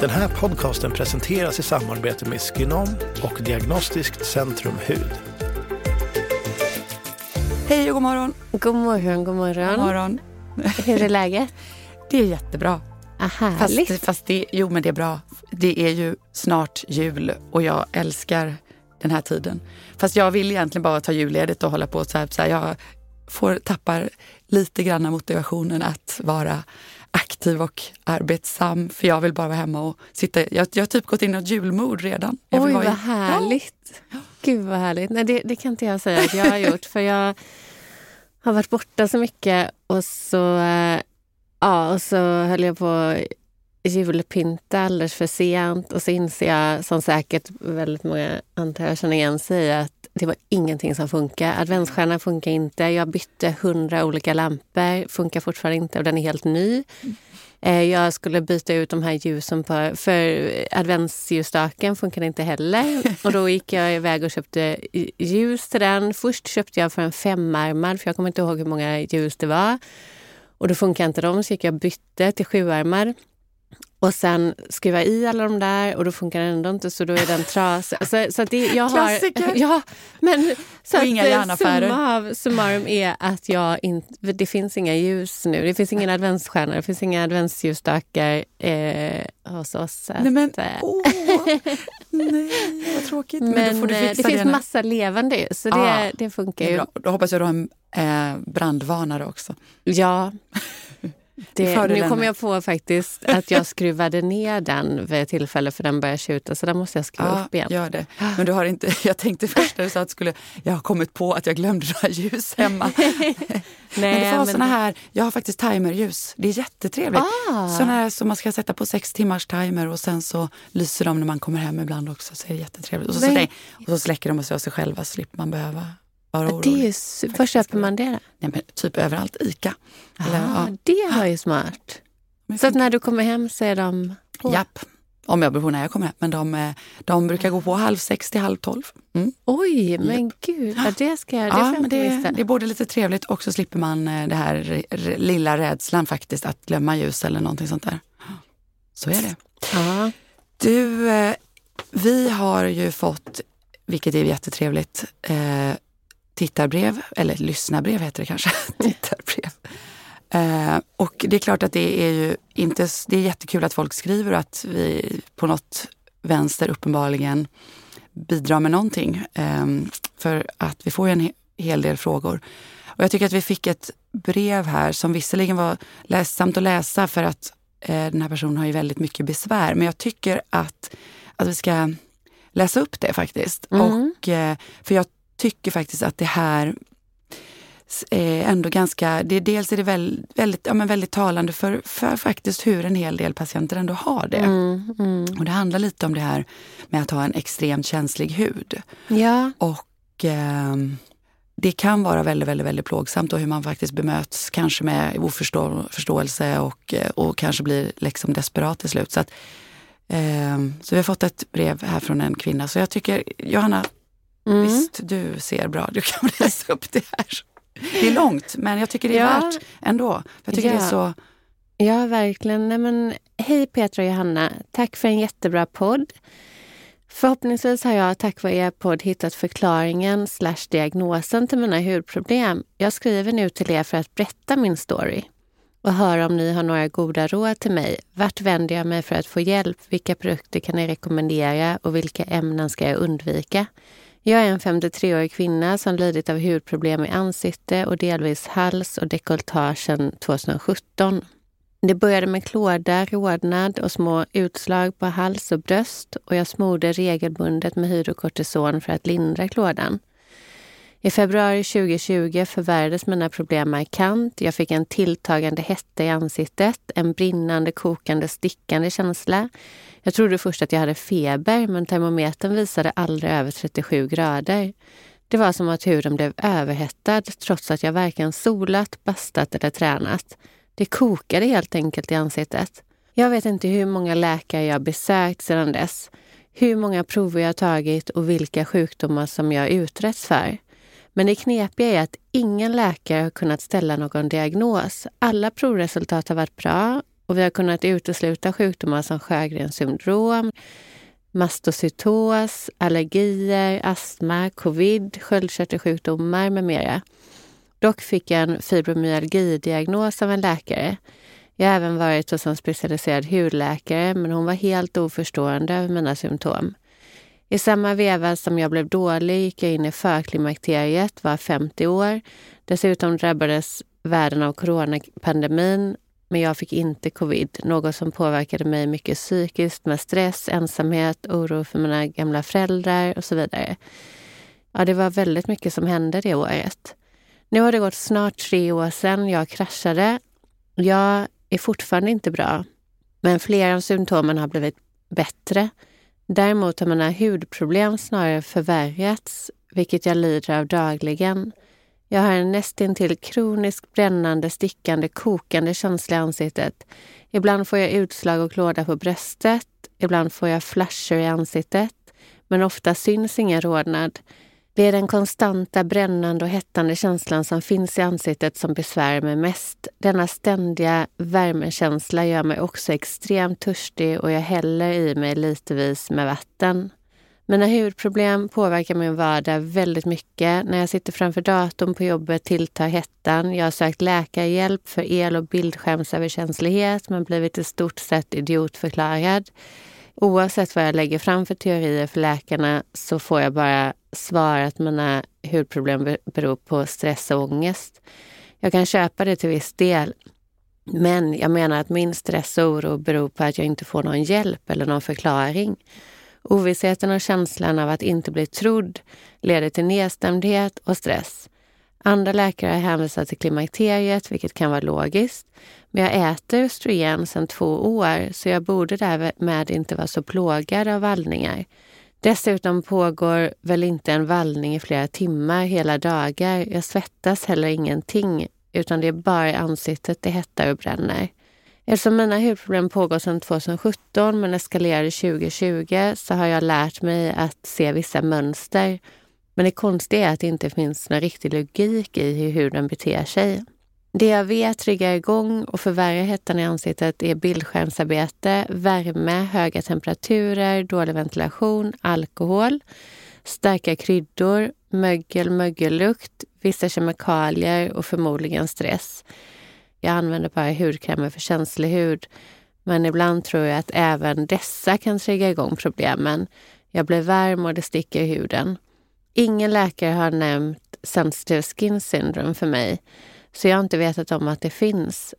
Den här podcasten presenteras i samarbete med Skinom och Diagnostiskt Centrum Hud. Hej och god morgon. God morgon, god morgon. God morgon. Hur är läget? Det är jättebra. Ah, härligt. Fast, fast det, jo, men det är bra. Det är ju snart jul och jag älskar den här tiden. Fast jag vill egentligen bara ta julledigt och hålla på så här. Så här jag får tappar lite grann motivationen att vara aktiv och arbetsam. För jag vill bara vara hemma och sitta. Jag, jag har typ gått in i ett julmod redan. Jag Oj, vad i- härligt. Gud vad härligt. Nej, det, det kan inte jag säga att jag har gjort. För jag har varit borta så mycket och så, eh, ja, och så höll jag på julpynta alldeles för sent. Och så inser jag, som säkert väldigt många antar jag känner igen sig att det var ingenting som funkade. Adventsstjärnan funkar inte. Jag bytte hundra olika lampor. Funkar fortfarande inte och den är helt ny. Eh, jag skulle byta ut de här ljusen på, för adventsljusstaken funkade inte heller. Och då gick jag iväg och köpte ljus till den. Först köpte jag för en femarmad, för jag kommer inte ihåg hur många ljus det var. Och då funkade inte de, så gick jag och bytte till sjuarmad. Och sen skruva i alla de där och då funkar den ändå inte så då är den trasig. Så, så att det, jag har, Klassiker. Ja, men så Och att inga eh, järnaffärer. summa av summarum är att jag inte, det finns inga ljus nu. Det finns ingen adventsstjärna, det finns inga adventsljusstakar eh, hos oss. Nej men, eh, åh, nej vad tråkigt. Men, men eh, det finns nu. massa levande ljus, så det, Ja, det funkar Det ju. bra. Då hoppas jag du har en eh, brandvarnare också. Ja. Det nu kommer med- jag på faktiskt att jag skruvade ner den vid ett tillfälle för den började tjuta så den måste jag skruva upp igen. gör det. Men du har inte, jag tänkte först när du sa att skulle, jag har kommit på att jag glömde några ljus hemma. men det får såna här, jag har faktiskt timerljus. Det är jättetrevligt. Ah. Såna här som man ska sätta på sex timmars timer och sen så lyser de när man kommer hem ibland också. Så är det jättetrevligt. Och så, så, och så släcker de och sig själva så slipper man behöva vara orolig. Det är var köper man det? Nej, men typ överallt, Ica. Eller, Ah, ja. Det var ju smart. Men Så att när du kommer hem så är de på? Japp. Om jag beror på när jag kommer hem. Men de, eh, de brukar gå på halv sex till halv tolv. Mm. Oj, men gud. Ja, det ska jag. Det Ja, men det, det är både lite trevligt och så slipper man eh, det här lilla rädslan faktiskt att glömma ljus eller någonting sånt där. Så är det. Ja. Du, eh, vi har ju fått, vilket är jättetrevligt, tittarbrev, eller lyssnarbrev heter det kanske, tittarbrev. Eh, och det är klart att det är ju inte, det är jättekul att folk skriver att vi på något vänster uppenbarligen bidrar med någonting. Eh, för att vi får ju en he- hel del frågor. Och jag tycker att vi fick ett brev här som visserligen var ledsamt att läsa för att eh, den här personen har ju väldigt mycket besvär. Men jag tycker att, att vi ska läsa upp det faktiskt. Mm. Och, eh, för jag tycker faktiskt att det här är ändå ganska, det, dels är det väl, väldigt, ja, men väldigt talande för, för faktiskt hur en hel del patienter ändå har det. Mm, mm. Och det handlar lite om det här med att ha en extremt känslig hud. ja. Och ehm, det kan vara väldigt, väldigt, väldigt plågsamt och hur man faktiskt bemöts kanske med oförståelse och, eh, och kanske blir liksom desperat till slut. Så, att, ehm, så vi har fått ett brev här från en kvinna. Så jag tycker, Johanna, Mm. visst du ser bra Du kan läsa upp det här. Det är långt, men jag tycker det är Ja. värt ändå. Jag tycker det är Ja. så... Ja, verkligen. Nej, men, hej Petra och Johanna. Tack för en jättebra podd. Förhoppningsvis har jag tack vare er podd hittat förklaringen slash diagnosen till mina hudproblem. Jag skriver nu till er för att berätta min story och höra om ni har några goda råd till mig. Vart vänder jag mig för att få hjälp? Vilka produkter kan ni rekommendera och vilka ämnen ska jag undvika? Jag är en 53-årig kvinna som lidit av hudproblem i ansikte och delvis hals och dekolletage sedan 2017. Det började med klåda, rodnad och små utslag på hals och bröst och jag smorde regelbundet med hydrokortison för att lindra klådan. I februari 2020 förvärrades mina problem markant. Jag fick en tilltagande hetta i ansiktet, en brinnande, kokande, stickande känsla. Jag trodde först att jag hade feber, men termometern visade aldrig över 37 grader. Det var som att huden blev överhettad trots att jag varken solat, bastat eller tränat. Det kokade helt enkelt i ansiktet. Jag vet inte hur många läkare jag besökt sedan dess, hur många prover jag tagit och vilka sjukdomar som jag utretts för. Men det knepiga är att ingen läkare har kunnat ställa någon diagnos. Alla provresultat har varit bra och vi har kunnat utesluta sjukdomar som Sjögrens syndrom, mastocytos, allergier, astma, covid, sköldkörtelsjukdomar med mera. Dock fick jag en fibromyalgidiagnos av en läkare. Jag har även varit hos en specialiserad hudläkare men hon var helt oförstående över mina symptom. I samma veva som jag blev dålig gick jag in i förklimakteriet, var 50 år. Dessutom drabbades världen av coronapandemin men jag fick inte covid, något som påverkade mig mycket psykiskt med stress, ensamhet, oro för mina gamla föräldrar och så vidare. Ja, det var väldigt mycket som hände det året. Nu har det gått snart tre år sedan jag kraschade. Jag är fortfarande inte bra, men flera av symptomen har blivit bättre. Däremot har mina hudproblem snarare förvärrats, vilket jag lider av dagligen. Jag har en nästintill kronisk brännande, stickande, kokande känsla i ansiktet. Ibland får jag utslag och klåda på bröstet. Ibland får jag flasher i ansiktet. Men ofta syns ingen rodnad. Det är den konstanta brännande och hettande känslan som finns i ansiktet som besvärar mig mest. Denna ständiga värmekänsla gör mig också extremt törstig och jag häller i mig litevis med vatten. Mina hudproblem påverkar min vardag väldigt mycket. När jag sitter framför datorn på jobbet tilltar hettan. Jag har sökt läkarhjälp för el och bildskärmsöverkänslighet men blivit i stort sett idiotförklarad. Oavsett vad jag lägger fram för teorier för läkarna så får jag bara svar att mina hudproblem beror på stress och ångest. Jag kan köpa det till viss del. Men jag menar att min stress och oro beror på att jag inte får någon hjälp eller någon förklaring. Ovissheten och känslan av att inte bli trodd leder till nedstämdhet och stress. Andra läkare har hänvisat till klimakteriet, vilket kan vara logiskt. Men jag äter östrogen sedan två år, så jag borde därmed inte vara så plågad av vallningar. Dessutom pågår väl inte en vallning i flera timmar hela dagar. Jag svettas heller ingenting, utan det är bara i ansiktet det hettar och bränner. Eftersom mina hudproblem pågår sedan 2017 men eskalerade 2020 så har jag lärt mig att se vissa mönster. Men det konstiga är att det inte finns någon riktig logik i hur huden beter sig. Det jag vet triggar igång och förvärrar hettan i ansiktet är bildskärmsarbete, värme, höga temperaturer, dålig ventilation, alkohol, starka kryddor, mögel, mögellukt, vissa kemikalier och förmodligen stress. Jag använder bara hudkrämer för känslig hud. Men ibland tror jag att även dessa kan trigga igång problemen. Jag blir varm och det sticker i huden. Ingen läkare har nämnt sensitive skin syndrome för mig, så jag har inte vetat om att det finns.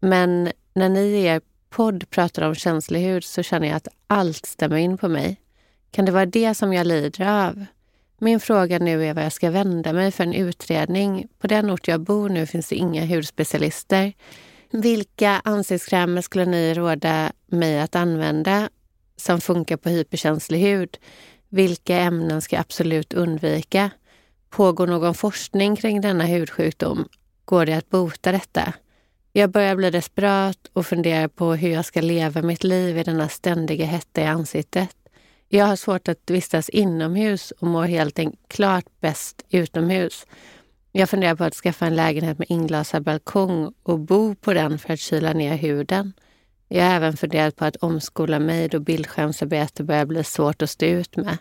Men när ni i er podd pratar om känslig hud så känner jag att allt stämmer in på mig. Kan det vara det som jag lider av? Min fråga nu är vad jag ska vända mig för en utredning. På den ort jag bor nu finns det inga hudspecialister. Vilka ansiktskrämer skulle ni råda mig att använda som funkar på hyperkänslig hud? Vilka ämnen ska jag absolut undvika? Pågår någon forskning kring denna hudsjukdom? Går det att bota detta? Jag börjar bli desperat och funderar på hur jag ska leva mitt liv i denna ständiga hetta i ansiktet. Jag har svårt att vistas inomhus och mår helt enkelt klart bäst utomhus. Jag funderar på att skaffa en lägenhet med inglasad balkong och bo på den för att kyla ner huden. Jag har även funderat på att omskola mig då bildskärmsarbete börjar bli svårt att stå ut med.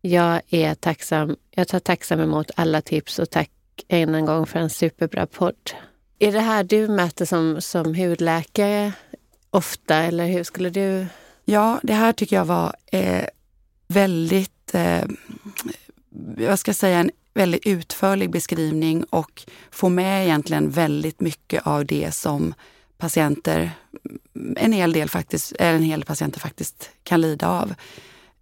Jag är tacksam. Jag tar tacksam emot alla tips och tack än en gång för en superbra podd. Är det här du möter som, som hudläkare ofta eller hur skulle du? Ja, det här tycker jag var eh, väldigt, eh, jag ska säga en väldigt utförlig beskrivning och få med egentligen väldigt mycket av det som patienter, en hel del faktiskt, en hel del patienter faktiskt kan lida av.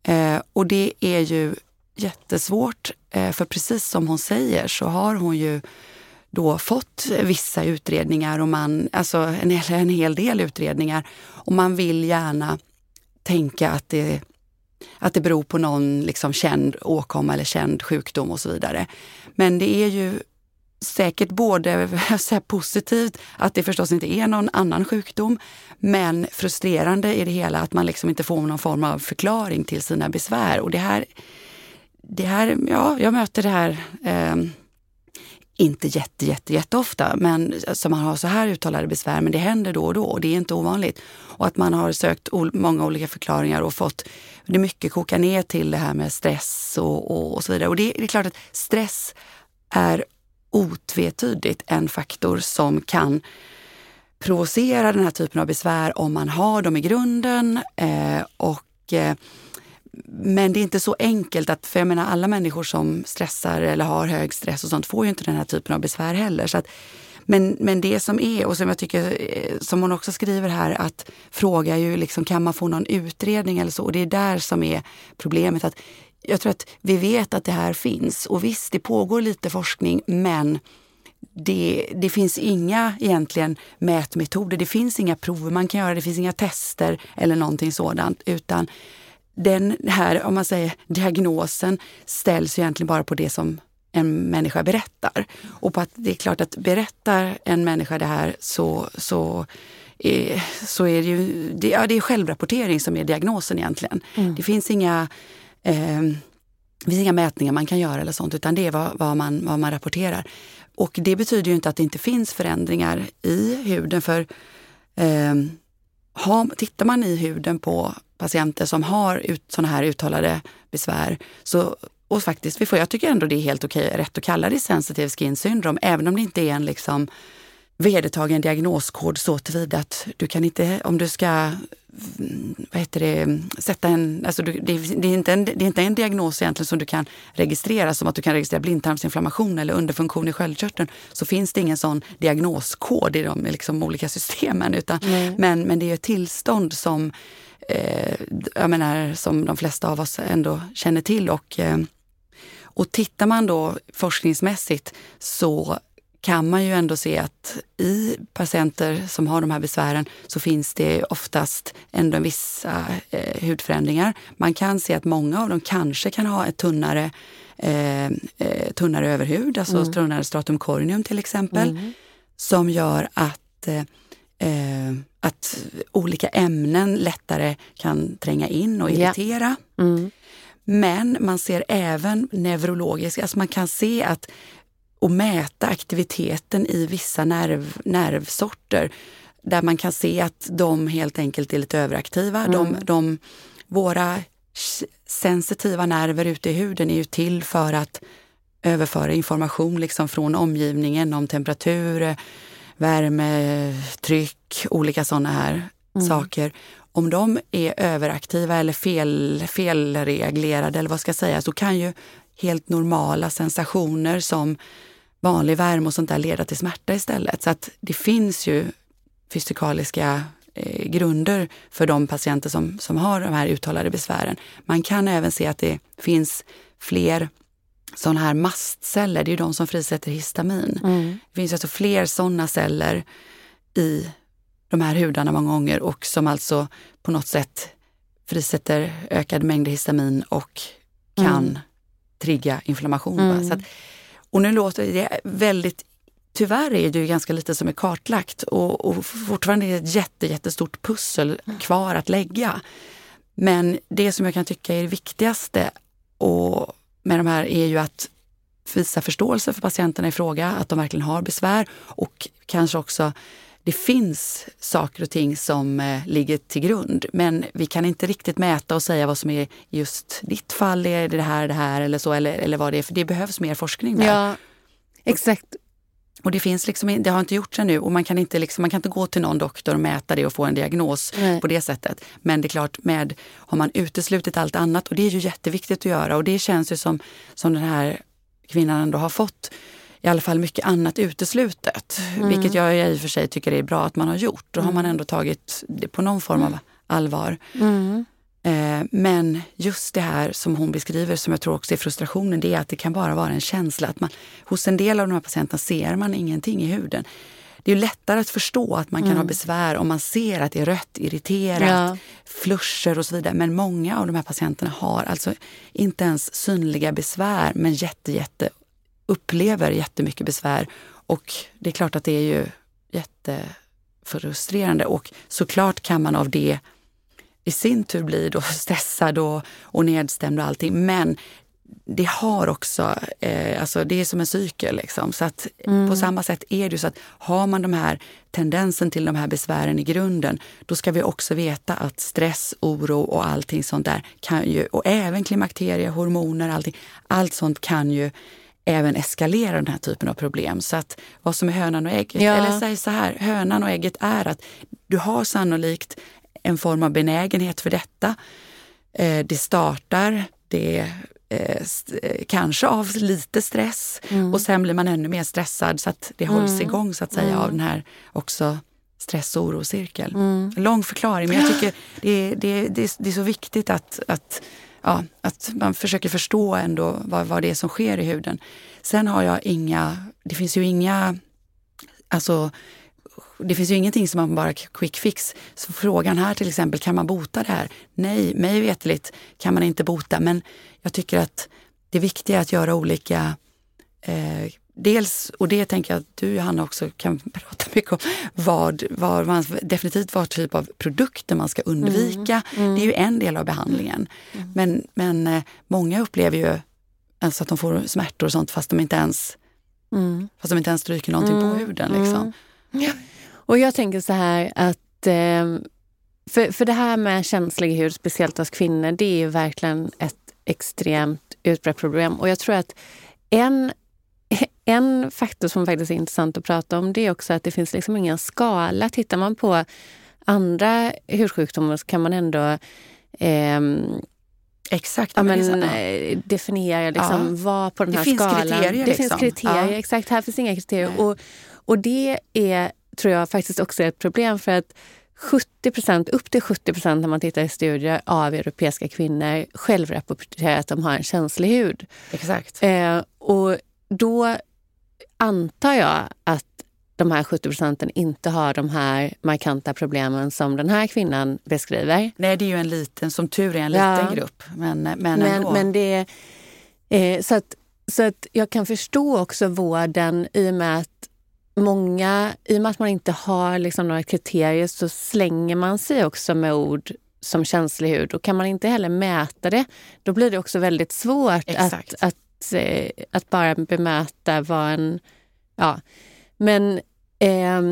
Eh, och det är ju jättesvårt. Eh, för precis som hon säger så har hon ju då fått vissa utredningar, och man, alltså en, hel, en hel del utredningar. Och man vill gärna tänka att det, att det beror på någon liksom känd åkomma eller känd sjukdom och så vidare. Men det är ju säkert både så positivt att det förstås inte är någon annan sjukdom, men frustrerande i det hela att man liksom inte får någon form av förklaring till sina besvär. Och det här, det här ja, jag möter det här eh, inte jätte, jätte, jätte ofta, men som man har så här uttalade besvär, men det händer då och då och det är inte ovanligt. Och att man har sökt många olika förklaringar och fått, det mycket kokar ner till det här med stress och, och, och så vidare. Och det, det är klart att stress är otvetydigt en faktor som kan provocera den här typen av besvär om man har dem i grunden. Eh, och, eh, men det är inte så enkelt att, för jag menar alla människor som stressar eller har hög stress och sånt får ju inte den här typen av besvär heller. Så att, men, men det som är, och som jag tycker, eh, som hon också skriver här, att fråga ju liksom, kan man få någon utredning eller så? Och det är där som är problemet. att jag tror att vi vet att det här finns och visst, det pågår lite forskning men det, det, finns inga egentligen mätmetoder, det finns inga prover man kan göra, det finns inga tester eller någonting sådant utan den här, om man säger diagnosen ställs egentligen bara på det som en människa berättar. Och på att det är klart att berättar en människa det här så, så, är, så är det ju det, ja, det är självrapportering som är diagnosen egentligen. Mm. Det finns inga Eh, det finns inga mätningar man kan göra eller sånt, utan det är vad, vad, man, vad man rapporterar. Och det betyder ju inte att det inte finns förändringar i huden. För eh, har, tittar man i huden på patienter som har ut, sådana här uttalade besvär, så, och faktiskt, vi får, jag tycker ändå det är helt okej, rätt att kalla det sensitive skin syndrome, även om det inte är en liksom vedertagen diagnoskod så tillvida att du kan inte, om du ska vad heter det, sätta en... Alltså det, det, är inte en, det är inte en diagnos egentligen som du kan registrera, som att du kan registrera blindtarmsinflammation eller underfunktion i sköldkörteln. Så finns det ingen sån diagnoskod i de liksom, olika systemen. Utan, men, men det är ett tillstånd som, eh, jag menar, som de flesta av oss ändå känner till. Och, eh, och tittar man då forskningsmässigt så kan man ju ändå se att i patienter som har de här besvären så finns det oftast ändå vissa eh, hudförändringar. Man kan se att många av dem kanske kan ha ett tunnare, eh, eh tunnare överhud, alltså mm. tunnare stratum corneum till exempel, mm. som gör att eh, eh, att olika ämnen lättare kan tränga in och irritera. Yeah. Mm. Men man ser även neurologiskt, alltså man kan se att och mäta aktiviteten i vissa nerv, nervsorter där man kan se att de helt enkelt är lite överaktiva. Mm. De, de, våra sensitiva nerver ute i huden är ju till för att överföra information liksom från omgivningen om temperatur, värme, tryck, olika sådana här mm. saker. Om de är överaktiva eller fel, felreglerade eller vad ska jag säga, så kan ju helt normala sensationer som vanlig värme och sånt där leda till smärta istället. Så att det finns ju fysikaliska eh, grunder för de patienter som, som har de här uttalade besvären. Man kan även se att det finns fler sådana här mastceller, det är ju de som frisätter histamin. Mm. Det finns alltså fler sådana celler i de här hudarna många gånger och som alltså på något sätt frisätter ökade mängder histamin och kan mm. trigga inflammation. Mm. Så och nu låter det väldigt Tyvärr är det ju ganska lite som är kartlagt och, och fortfarande är det ett jätte, jättestort pussel kvar att lägga. Men det som jag kan tycka är det viktigaste och med de här är ju att visa förståelse för patienterna i fråga, att de verkligen har besvär och kanske också det finns saker och ting som eh, ligger till grund. Men vi kan inte riktigt mäta och säga vad som är just ditt fall, är det här, det här eller så, eller, eller vad det är. För det behövs mer forskning där. Ja, exakt. Och det finns liksom, det har inte gjorts ännu och man kan inte, liksom, man kan inte gå till någon doktor och mäta det och få en diagnos Nej. på det sättet. Men det är klart, med, har man uteslutit allt annat och det är ju jätteviktigt att göra och det känns ju som, som den här kvinnan ändå har fått i alla fall mycket annat uteslutet. Mm. Vilket jag i och för sig tycker är bra att man har gjort. Då har man mm. ändå tagit det på någon form av allvar. Mm. Eh, men just det här som hon beskriver, som jag tror också är frustrationen, det är att det kan bara vara en känsla. att man, Hos en del av de här patienterna ser man ingenting i huden. Det är lättare att förstå att man kan mm. ha besvär om man ser att det är rött, irriterat, ja. flusher och så vidare. Men många av de här patienterna har alltså inte ens synliga besvär men jätte, jätte, upplever jättemycket besvär. Och det är klart att det är ju jättefrustrerande och såklart kan man av det i sin tur bli då stressad och, och nedstämd och allting. Men det har också, eh, alltså det är som en cykel. Liksom. Så att mm. på samma sätt är det så att har man de här tendensen till de här besvären i grunden, då ska vi också veta att stress, oro och allting sånt där kan ju, och även klimakterier, hormoner, allting, allt sånt kan ju även eskalera den här typen av problem. Så att vad som är hönan och ägget, ja. eller säg så här, hönan och ägget är att du har sannolikt en form av benägenhet för detta. Eh, det startar, det eh, kanske av lite stress mm. och sen blir man ännu mer stressad så att det hålls mm. igång så att säga mm. av den här också stress och orocirkel. Mm. Lång förklaring men jag tycker det, det, det, det är så viktigt att, att, ja, att man försöker förstå ändå vad, vad det är som sker i huden. Sen har jag inga, det finns ju inga alltså det finns ju ingenting som man bara quick fix. Så frågan här till exempel, kan man bota det här? Nej, mig veterligt kan man inte bota, men jag tycker att det viktiga är att göra olika eh, Dels, och det tänker jag att du Johanna också kan prata mycket om, vad, vad man, definitivt vad typ av produkter man ska undvika. Mm, mm. Det är ju en del av behandlingen. Mm. Men, men eh, många upplever ju alltså att de får smärtor och sånt fast de inte ens, mm. fast de inte ens stryker någonting på mm, huden. Liksom. Mm. Ja. Och jag tänker så här att eh, för, för det här med känslig hud, speciellt hos kvinnor, det är ju verkligen ett extremt utbrett problem. Och jag tror att en, en faktor som faktiskt är intressant att prata om, det är också att det finns liksom ingen skala. Tittar man på andra hudsjukdomar så kan man ändå eh, Exakt. Ja, men, eh, definiera liksom ja. vad på den här skalan. Det finns kriterier. Det liksom. finns kriterier, ja. exakt. Här finns inga kriterier. Och, och det är tror jag faktiskt också ett problem för att 70% upp till 70 procent när man tittar i studier av europeiska kvinnor självrapporterar att de har en känslig hud. Exakt. Eh, och då antar jag att de här 70 procenten inte har de här markanta problemen som den här kvinnan beskriver. Nej, det är ju en liten, som tur är en liten ja. grupp. Men, men, men, men det, eh, så, att, så att jag kan förstå också vården i och med att många, i och med att man inte har liksom några kriterier så slänger man sig också med ord som känslig hud. Och kan man inte heller mäta det, då blir det också väldigt svårt att, att, eh, att bara bemöta vad en... Ja. Men eh,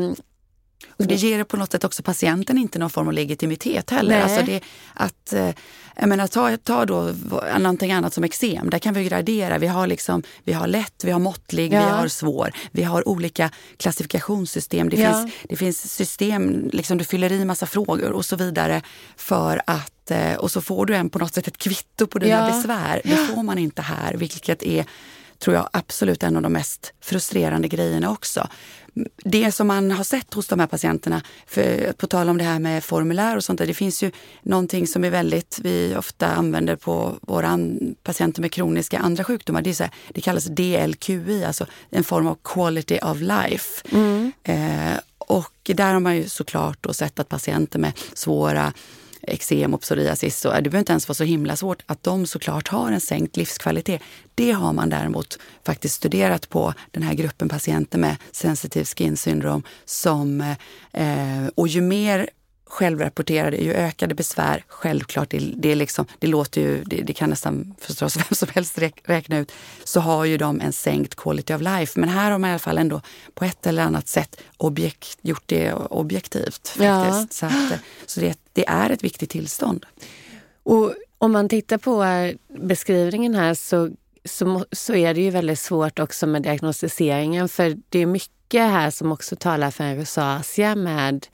och det ger på något sätt också patienten inte någon form av legitimitet heller. Alltså det, att, eh, jag menar, ta, ta då någonting annat som eksem. Där kan vi gradera. Vi har, liksom, vi har lätt, vi har måttlig, ja. vi har svår. Vi har olika klassifikationssystem. Det, ja. finns, det finns system, liksom, du fyller i massa frågor och så vidare. för att eh, Och så får du en på något sätt ett kvitto på dina ja. besvär. Det får man inte här, vilket är tror jag absolut en av de mest frustrerande grejerna också det som man har sett hos de här patienterna, för, på tal om det här med formulär och sånt där, det finns ju någonting som är väldigt, vi ofta använder på våra patienter med kroniska andra sjukdomar. Det, är så här, det kallas DLQI, alltså en form av quality of life. Mm. Eh, och där har man ju såklart då sett att patienter med svåra eksem och psoriasis, så det behöver inte ens vara så himla svårt, att de såklart har en sänkt livskvalitet. Det har man däremot faktiskt studerat på den här gruppen patienter med sensitive skin syndrome. Som, eh, eh, och ju mer självrapporterade, ju ökade besvär, självklart, det, det, liksom, det låter ju, det, det, kan nästan förstås vem som helst räkna ut, så har ju de en sänkt quality of life. Men här har man i alla fall ändå på ett eller annat sätt objekt, gjort det objektivt. Faktiskt. Ja. Så, att, så det, det är ett viktigt tillstånd. Och om man tittar på beskrivningen här så, så, så är det ju väldigt svårt också med diagnostiseringen för det är mycket här som också talar för en rosacea med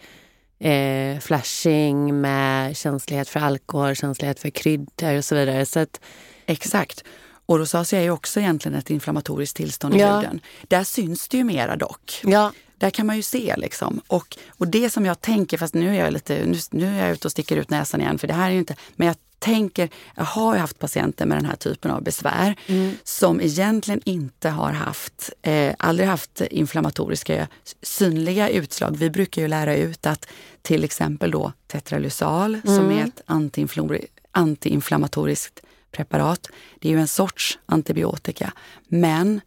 eh, flashing, med känslighet för alkohol, känslighet för kryddor och så vidare. Så att, Exakt. Och rosacea är ju också egentligen ett inflammatoriskt tillstånd i ja. huden. Där syns det ju mera dock. Ja. Där kan man ju se liksom. Och, och det som jag tänker, fast nu är jag lite, nu, nu är jag ute och sticker ut näsan igen för det här är ju inte, men jag tänker, jag har ju haft patienter med den här typen av besvär Mm. som egentligen inte har haft, eh, aldrig haft inflammatoriska synliga utslag. Vi brukar ju lära ut att till exempel då tetralysal som Mm. är ett antiinflammatoriskt antiinflammatoriskt preparat. Det är ju en sorts antibiotika. Men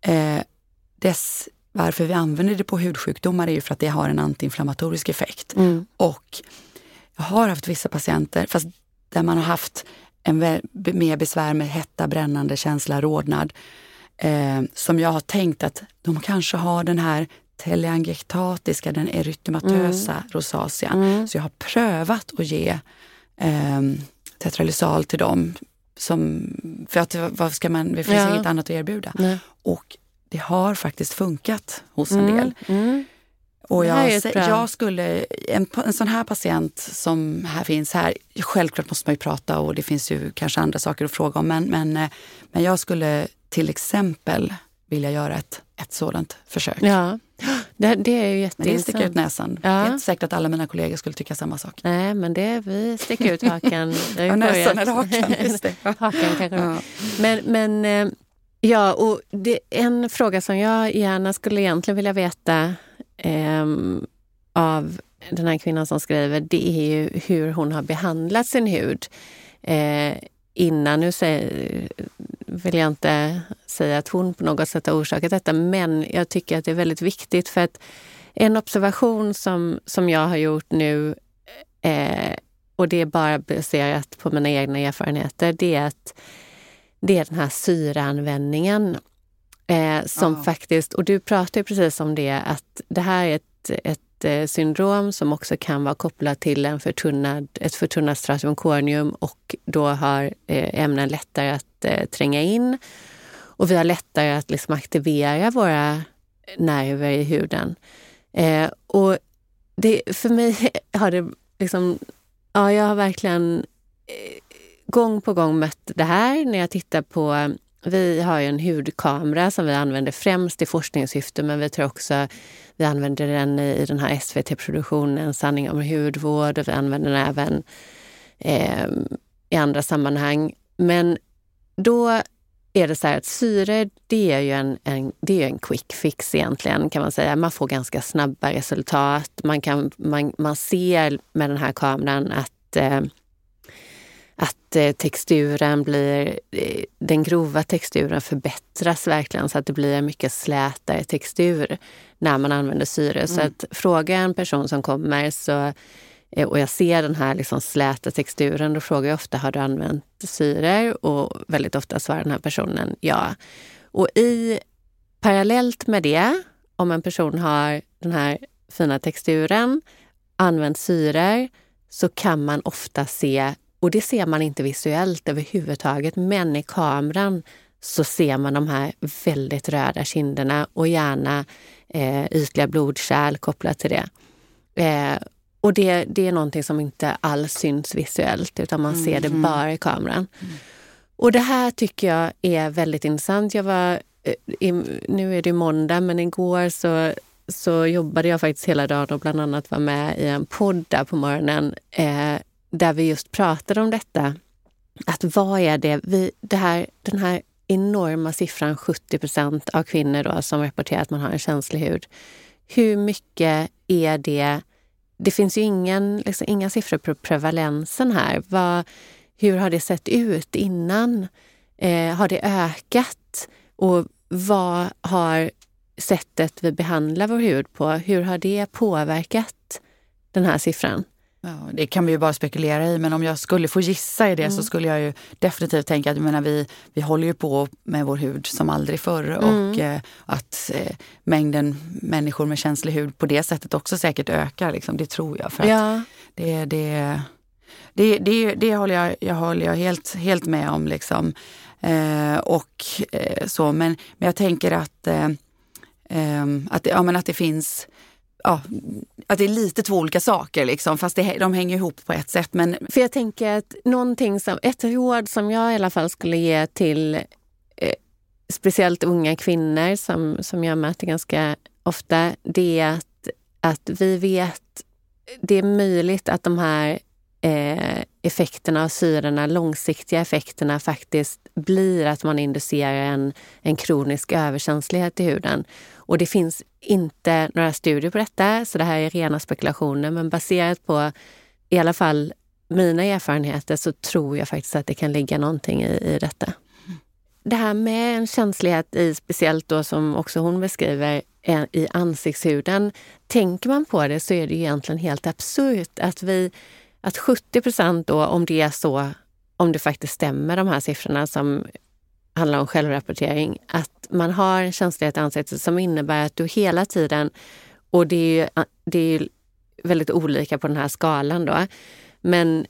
eh, dess, varför vi använder det på hudsjukdomar är ju för att det har en antiinflammatorisk effekt. Mm. Och jag har haft vissa patienter, fast där man har haft en mer besvär med hetta, brännande känsla, rodnad. Eh, som jag har tänkt att de kanske har den här telangiectatiska, den erytematösa rosacea. Mm. Så jag har prövat att ge eh, tetralysal till dem. Som, för att vad ska man, det finns Ja. inget annat att erbjuda. Nej. Och det har faktiskt funkat hos en Mm. del. Mm. Och jag, jag skulle, en, en sån här patient som här finns här, självklart måste man ju prata och det finns ju kanske andra saker att fråga om, men, men, eh, men jag skulle till exempel vilja göra ett, ett sådant försök. Ja, det, det är ju Men det sticker ut jätteintressant. näsan. Ja. Det är inte säkert att alla mina kollegor skulle tycka samma sak. Nej, men det, vi sticker ut hakan. Ja, näsan eller hakan. Just det. Hakan kanske. Ja. Men, men eh, ja, och det, en fråga som jag gärna skulle egentligen vilja veta eh, av den här kvinnan som skriver, det är ju hur hon har behandlat sin hud. Eh, innan, nu säger, vill jag inte säga att hon på något sätt har orsakat detta, men jag tycker att det är väldigt viktigt för att en observation som, som jag har gjort nu, eh, och det är bara baserat på mina egna erfarenheter, det är att det är den här syreanvändningen eh, som Ja. faktiskt, och du pratar ju precis om det, att det här är ett, ett eh, syndrom som också kan vara kopplat till en förtunnad, ett förtunnat stratum corneum och då har eh, ämnen lättare att eh, tränga in. Och vi har lättare att liksom aktivera våra nerver i huden. Eh, och det, för mig har det liksom, ja jag har verkligen eh, gång på gång mött det här när jag tittar på vi har ju en hudkamera som vi använder främst i forskningssyfte men vi tror också vi använder den i, i den här SVT-produktionen Sanning om hudvård och vi använder den även eh, i andra sammanhang. Men då är det så här att syre, det är ju en, en, det är en quick fix egentligen kan man säga. Man får ganska snabba resultat. Man, kan, man, man ser med den här kameran att eh, att eh, texturen blir, eh, den grova texturen förbättras verkligen så att det blir en mycket slätare textur när man använder syre. Så att fråga en person som kommer så, eh, och jag ser den här liksom släta texturen, då frågar jag ofta har du använt syre? Och väldigt ofta svarar den här personen ja. Och i parallellt med det, om en person har den här fina texturen, använt syre, så kan man ofta se och det ser man inte visuellt överhuvudtaget, men i kameran så ser man de här väldigt röda kinderna och gärna eh, ytliga blodkärl kopplat till det. Eh, och det, det är någonting som inte alls syns visuellt, utan man ser det Mhm. bara i kameran. Och det här tycker jag är väldigt intressant. Jag var, eh, i, nu är det måndag, men igår så, så jobbade jag faktiskt hela dagen och bland annat var med i en podd där på morgonen eh, där vi just pratade om detta. Att vad är det, vi, det här, den här enorma siffran 70 procent av kvinnor då, som rapporterar att man har en känslig hud. Hur mycket är det? Det finns ju ingen, liksom, inga siffror på prevalensen här. Vad, hur har det sett ut innan? Eh, har det ökat? Och vad har sättet vi behandlar vår hud på, hur har det påverkat den här siffran? Ja, det kan vi ju bara spekulera i, men om jag skulle få gissa i det så skulle jag ju definitivt tänka att jag menar, vi, vi håller ju på med vår hud som aldrig förr och eh, att eh, mängden människor med känslig hud på det sättet också säkert ökar. Liksom, det tror jag. För att Ja, det, det, det, det, det håller jag, jag, håller jag helt, helt med om. Liksom. Eh, och eh, så, men, men jag tänker att, eh, eh, att, ja, men att det finns Ja, att det är lite två olika saker, liksom, fast det, de hänger ihop på ett sätt. Men för jag tänker att någonting som, ett råd som jag i alla fall skulle ge till eh, speciellt unga kvinnor som, som jag möter ganska ofta, det är att, att vi vet, det är möjligt att de här eh, effekterna av syrorna, långsiktiga effekterna faktiskt blir att man inducerar en, en kronisk överkänslighet i huden. Och det finns inte några studier på detta, så det här är rena spekulationer. Men baserat på i alla fall mina erfarenheter så tror jag faktiskt att det kan ligga någonting i, i detta. Det här med en känslighet i, speciellt då som också hon beskriver, eh, i ansiktshuden. Tänker man på det så är det egentligen helt absurt att vi att 70 procent då, om det är så, om det faktiskt stämmer de här siffrorna som handlar om självrapportering, att man har en känslighet i ansiktet som innebär att du hela tiden, och det är ju, det är väldigt olika på den här skalan då, men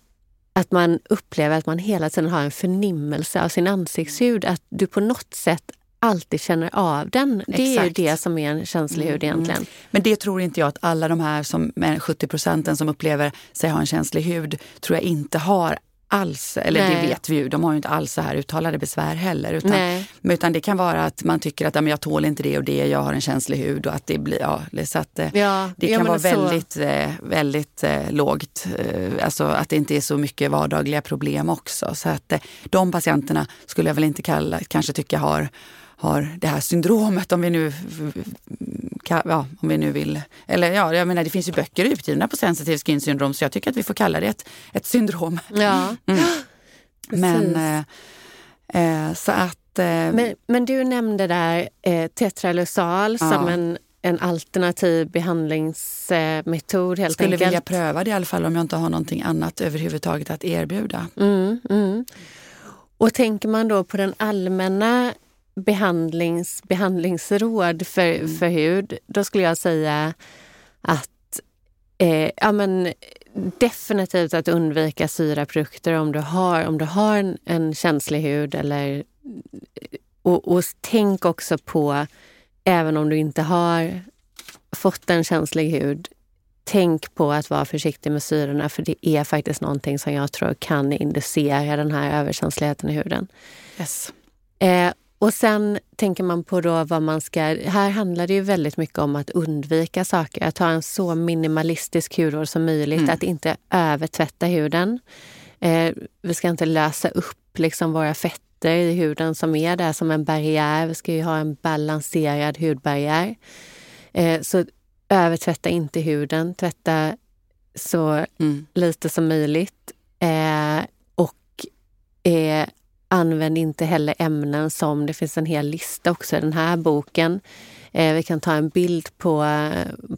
att man upplever att man hela tiden har en förnimmelse av sin ansiktshud, att du på något sätt alltid känner av den. Det Exakt. är ju det som är en känslig hud mm, egentligen. Mm. Men det tror inte jag att alla de här som, 70 procenten som upplever sig ha en känslig hud, tror jag inte har alls, eller Nej. det vet vi ju, de har ju inte alls så här uttalade besvär heller. Utan, utan det kan vara att man tycker att ja, men jag tål inte det och det, jag har en känslig hud och att det blir, ja, så att, eh, ja, det kan vara så. väldigt, eh, väldigt eh, lågt. Eh, alltså att det inte är så mycket vardagliga problem också. Så att de patienterna skulle jag väl inte kalla, kanske tycka har har det här syndromet om vi nu, ja, om vi nu vill. Eller ja, jag menar det finns ju böcker utgivna på sensitive skin syndrom så jag tycker att vi får kalla det ett, ett syndrom. Ja. Mm. Men eh, eh, så att... Eh, men, men du nämnde där eh, tetralysal ja. som en en alternativ behandlingsmetod helt Skulle enkelt. vilja pröva det i alla fall om jag inte har någonting annat överhuvudtaget att erbjuda. Mm, mm. Och tänker man då på den allmänna behandlings, behandlingsråd för, mm. för hud, då skulle jag säga att eh, ja, men, definitivt att undvika syraprodukter om du har, om du har en, en känslig hud. Eller, och, och tänk också på, även om du inte har fått en känslig hud, tänk på att vara försiktig med syrorna för det är faktiskt någonting som jag tror kan inducera den här överkänsligheten i huden. Yes. Eh, och sen tänker man på då vad man ska... Här handlar det ju väldigt mycket om att undvika saker. Att ha en så minimalistisk hudvård som möjligt. Mm. Att inte övertvätta huden. Eh, vi ska inte lösa upp liksom våra fetter i huden som är där som en barriär. Vi ska ju ha en balanserad hudbarriär. Eh, så övertvätta inte huden. Tvätta så mm. lite som möjligt. Eh, och eh, Använd inte heller ämnen som, det finns en hel lista också i den här boken. Eh, vi kan ta en bild på,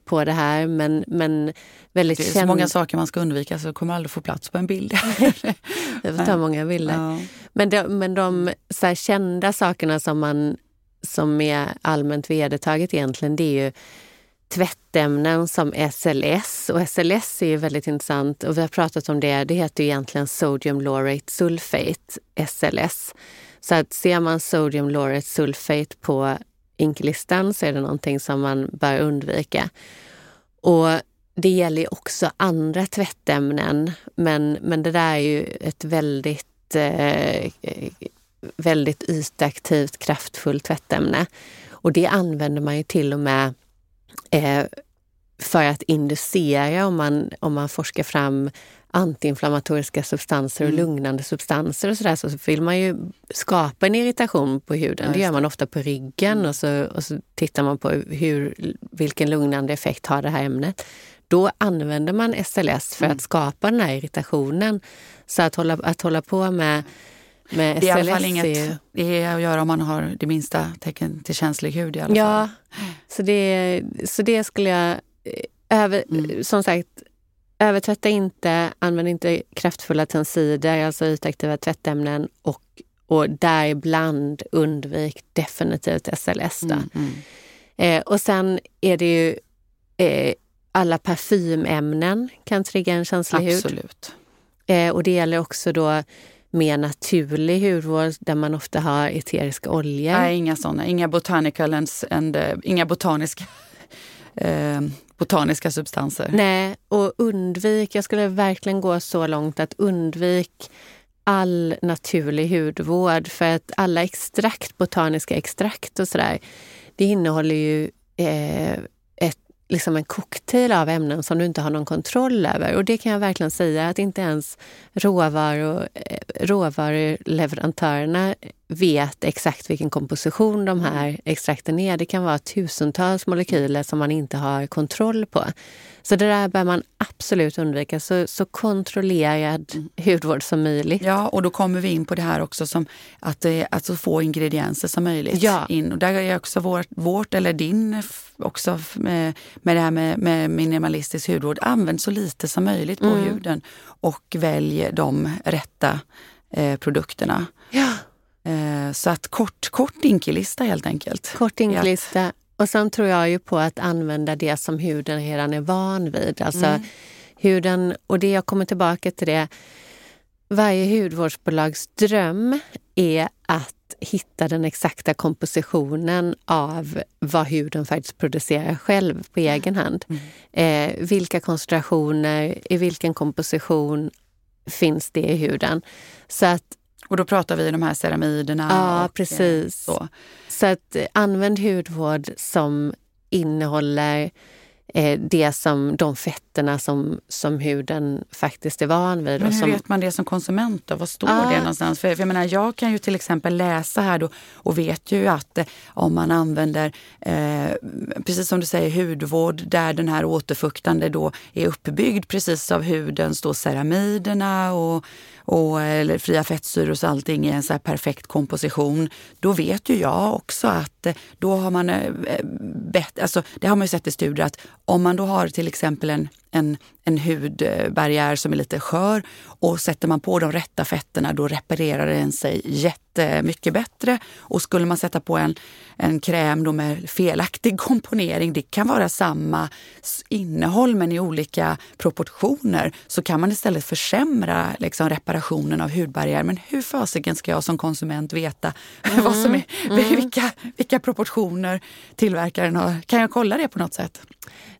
på det här men, men väldigt Det är så många saker man ska undvika så kommer aldrig få plats på en bild. Vi får ta många bilder. Ja. Men de, men de så kända sakerna som, man, som är allmänt vedertaget egentligen det är ju tvättämnen som SLS. Och SLS är ju väldigt intressant och vi har pratat om det. Det heter egentligen Sodium Laurate Sulfate, SLS. Så att ser man Sodium Laurate Sulfate på inklistan så är det någonting som man bör undvika. Och det gäller också andra tvättämnen, men, men det där är ju ett väldigt, eh, väldigt ytaktivt kraftfullt tvättämne. Och det använder man ju till och med eh, för att inducera om man, om man forskar fram antiinflammatoriska substanser och mm. lugnande substanser och sådär så vill man ju skapa en irritation på huden. Ja, det gör man ofta på ryggen mm. och, så, och så tittar man på hur, vilken lugnande effekt har det här ämnet. Då använder man SLS för mm. att skapa den här irritationen. Så att hålla, att hålla på med med det är i alla fall inget det är att göra om man har det minsta tecken till känslig hud i alla ja, fall. Så det, så det skulle jag... Eh, över, mm. Som sagt, övertvätta inte, använd inte kraftfulla tensider, alltså ytaktiva tvättämnen och, och däribland undvik definitivt SLS. Mm, mm. Eh, och sen är det ju eh, alla parfymämnen kan trigga en känslig Absolut. hud. Eh, och det gäller också då mer naturlig hudvård där man ofta har eteriska oljor. Nej, inga sådana. Inga botanicals and, inga botaniska uh, botaniska substanser. Nej, och undvik, jag skulle verkligen gå så långt att undvik all naturlig hudvård för att alla extrakt, botaniska extrakt och sådär, det innehåller ju eh, liksom en cocktail av ämnen som du inte har någon kontroll över. Och det kan jag verkligen säga att inte ens råvaru, eh, råvaruleverantörerna vet exakt vilken komposition de här extrakten är. Det kan vara tusentals molekyler som man inte har kontroll på. Så det där bör man absolut undvika. Så, så kontrollerad mm. hudvård som möjligt. Ja, och då kommer vi in på det här också som att, det, att så få ingredienser som möjligt ja. in. Och där är också vårt, vårt eller din också med, med det här med, med minimalistisk hudvård. Använd så lite som möjligt på mm. huden och välj de rätta eh, produkterna. Eh, så att kort, kort inkelista helt enkelt. Kort inkelista. Ja. Och sen tror jag ju på att använda det som huden redan är van vid. Alltså mm. huden, och det jag kommer tillbaka till det. Varje hudvårdsbolags dröm är att hitta den exakta kompositionen av vad huden faktiskt producerar själv på egen hand. Mm. Eh, vilka koncentrationer, i vilken komposition finns det i huden? Så att och då pratar vi de här ceramiderna? Ja, och, eh, precis. Så. så att eh, använd hudvård som innehåller eh, det som, de fetterna som, som huden faktiskt är van vid. Men hur som... vet man det som konsument? Då? Vad står ah. det någonstans? För, för, jag, menar, jag kan ju till exempel läsa här då och vet ju att eh, om man använder, eh, precis som du säger, hudvård där den här återfuktande då är uppbyggd precis av hudens då ceramiderna och och, eller fria fettsyror och allting i en så perfekt komposition. Då vet ju jag också att eh, då har man eh, eh, bett, alltså det har man ju sett i studier att om man då har till exempel en en, en hudbarriär som är lite skör och sätter man på de rätta fetterna då reparerar den sig jättemycket bättre. Och skulle man sätta på en, en kräm då med felaktig komponering, det kan vara samma innehåll men i olika proportioner, så kan man istället försämra liksom, reparationen av hudbarriär. Men hur fasiken ska jag som konsument veta mm. vad som är, mm. vilka, vilka proportioner tillverkaren har? Kan jag kolla det på något sätt?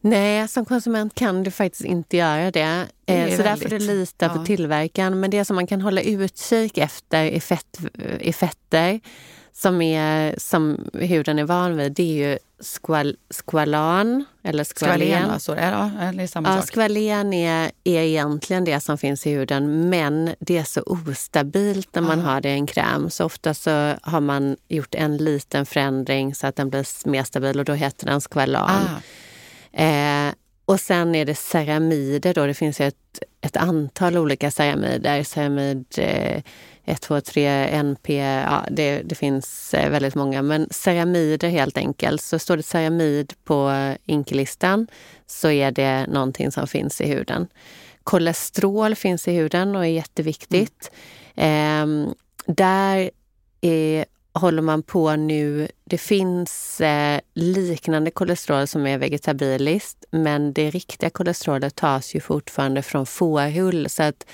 Nej, som konsument kan du faktiskt inte göra det. det eh, så därför är det lita ja. på tillverkaren. Men det som man kan hålla utkik efter i, fett, i fetter som, är, som huden är van vid, det är ju skval, skvalan eller skvalen. Skvalen, ja, samma ja. Skvalen är, är egentligen det som finns i huden men det är så ostabilt när man ah. har det i en kräm. Så ofta så har man gjort en liten förändring så att den blir mer stabil och då heter den skvalan. Ah. Eh, och sen är det ceramider då. Det finns ett, ett antal olika ceramider. Ceramid eh, 1, 2, 3, NP, ja, det, det finns eh, väldigt många. Men ceramider helt enkelt. Så står det ceramid på inkelistan så är det någonting som finns i huden. Kolesterol finns i huden och är jätteviktigt. Mm. Eh, där är håller man på nu. Det finns eh, liknande kolesterol som är vegetabiliskt men det riktiga kolesterolet tas ju fortfarande från fårull så att,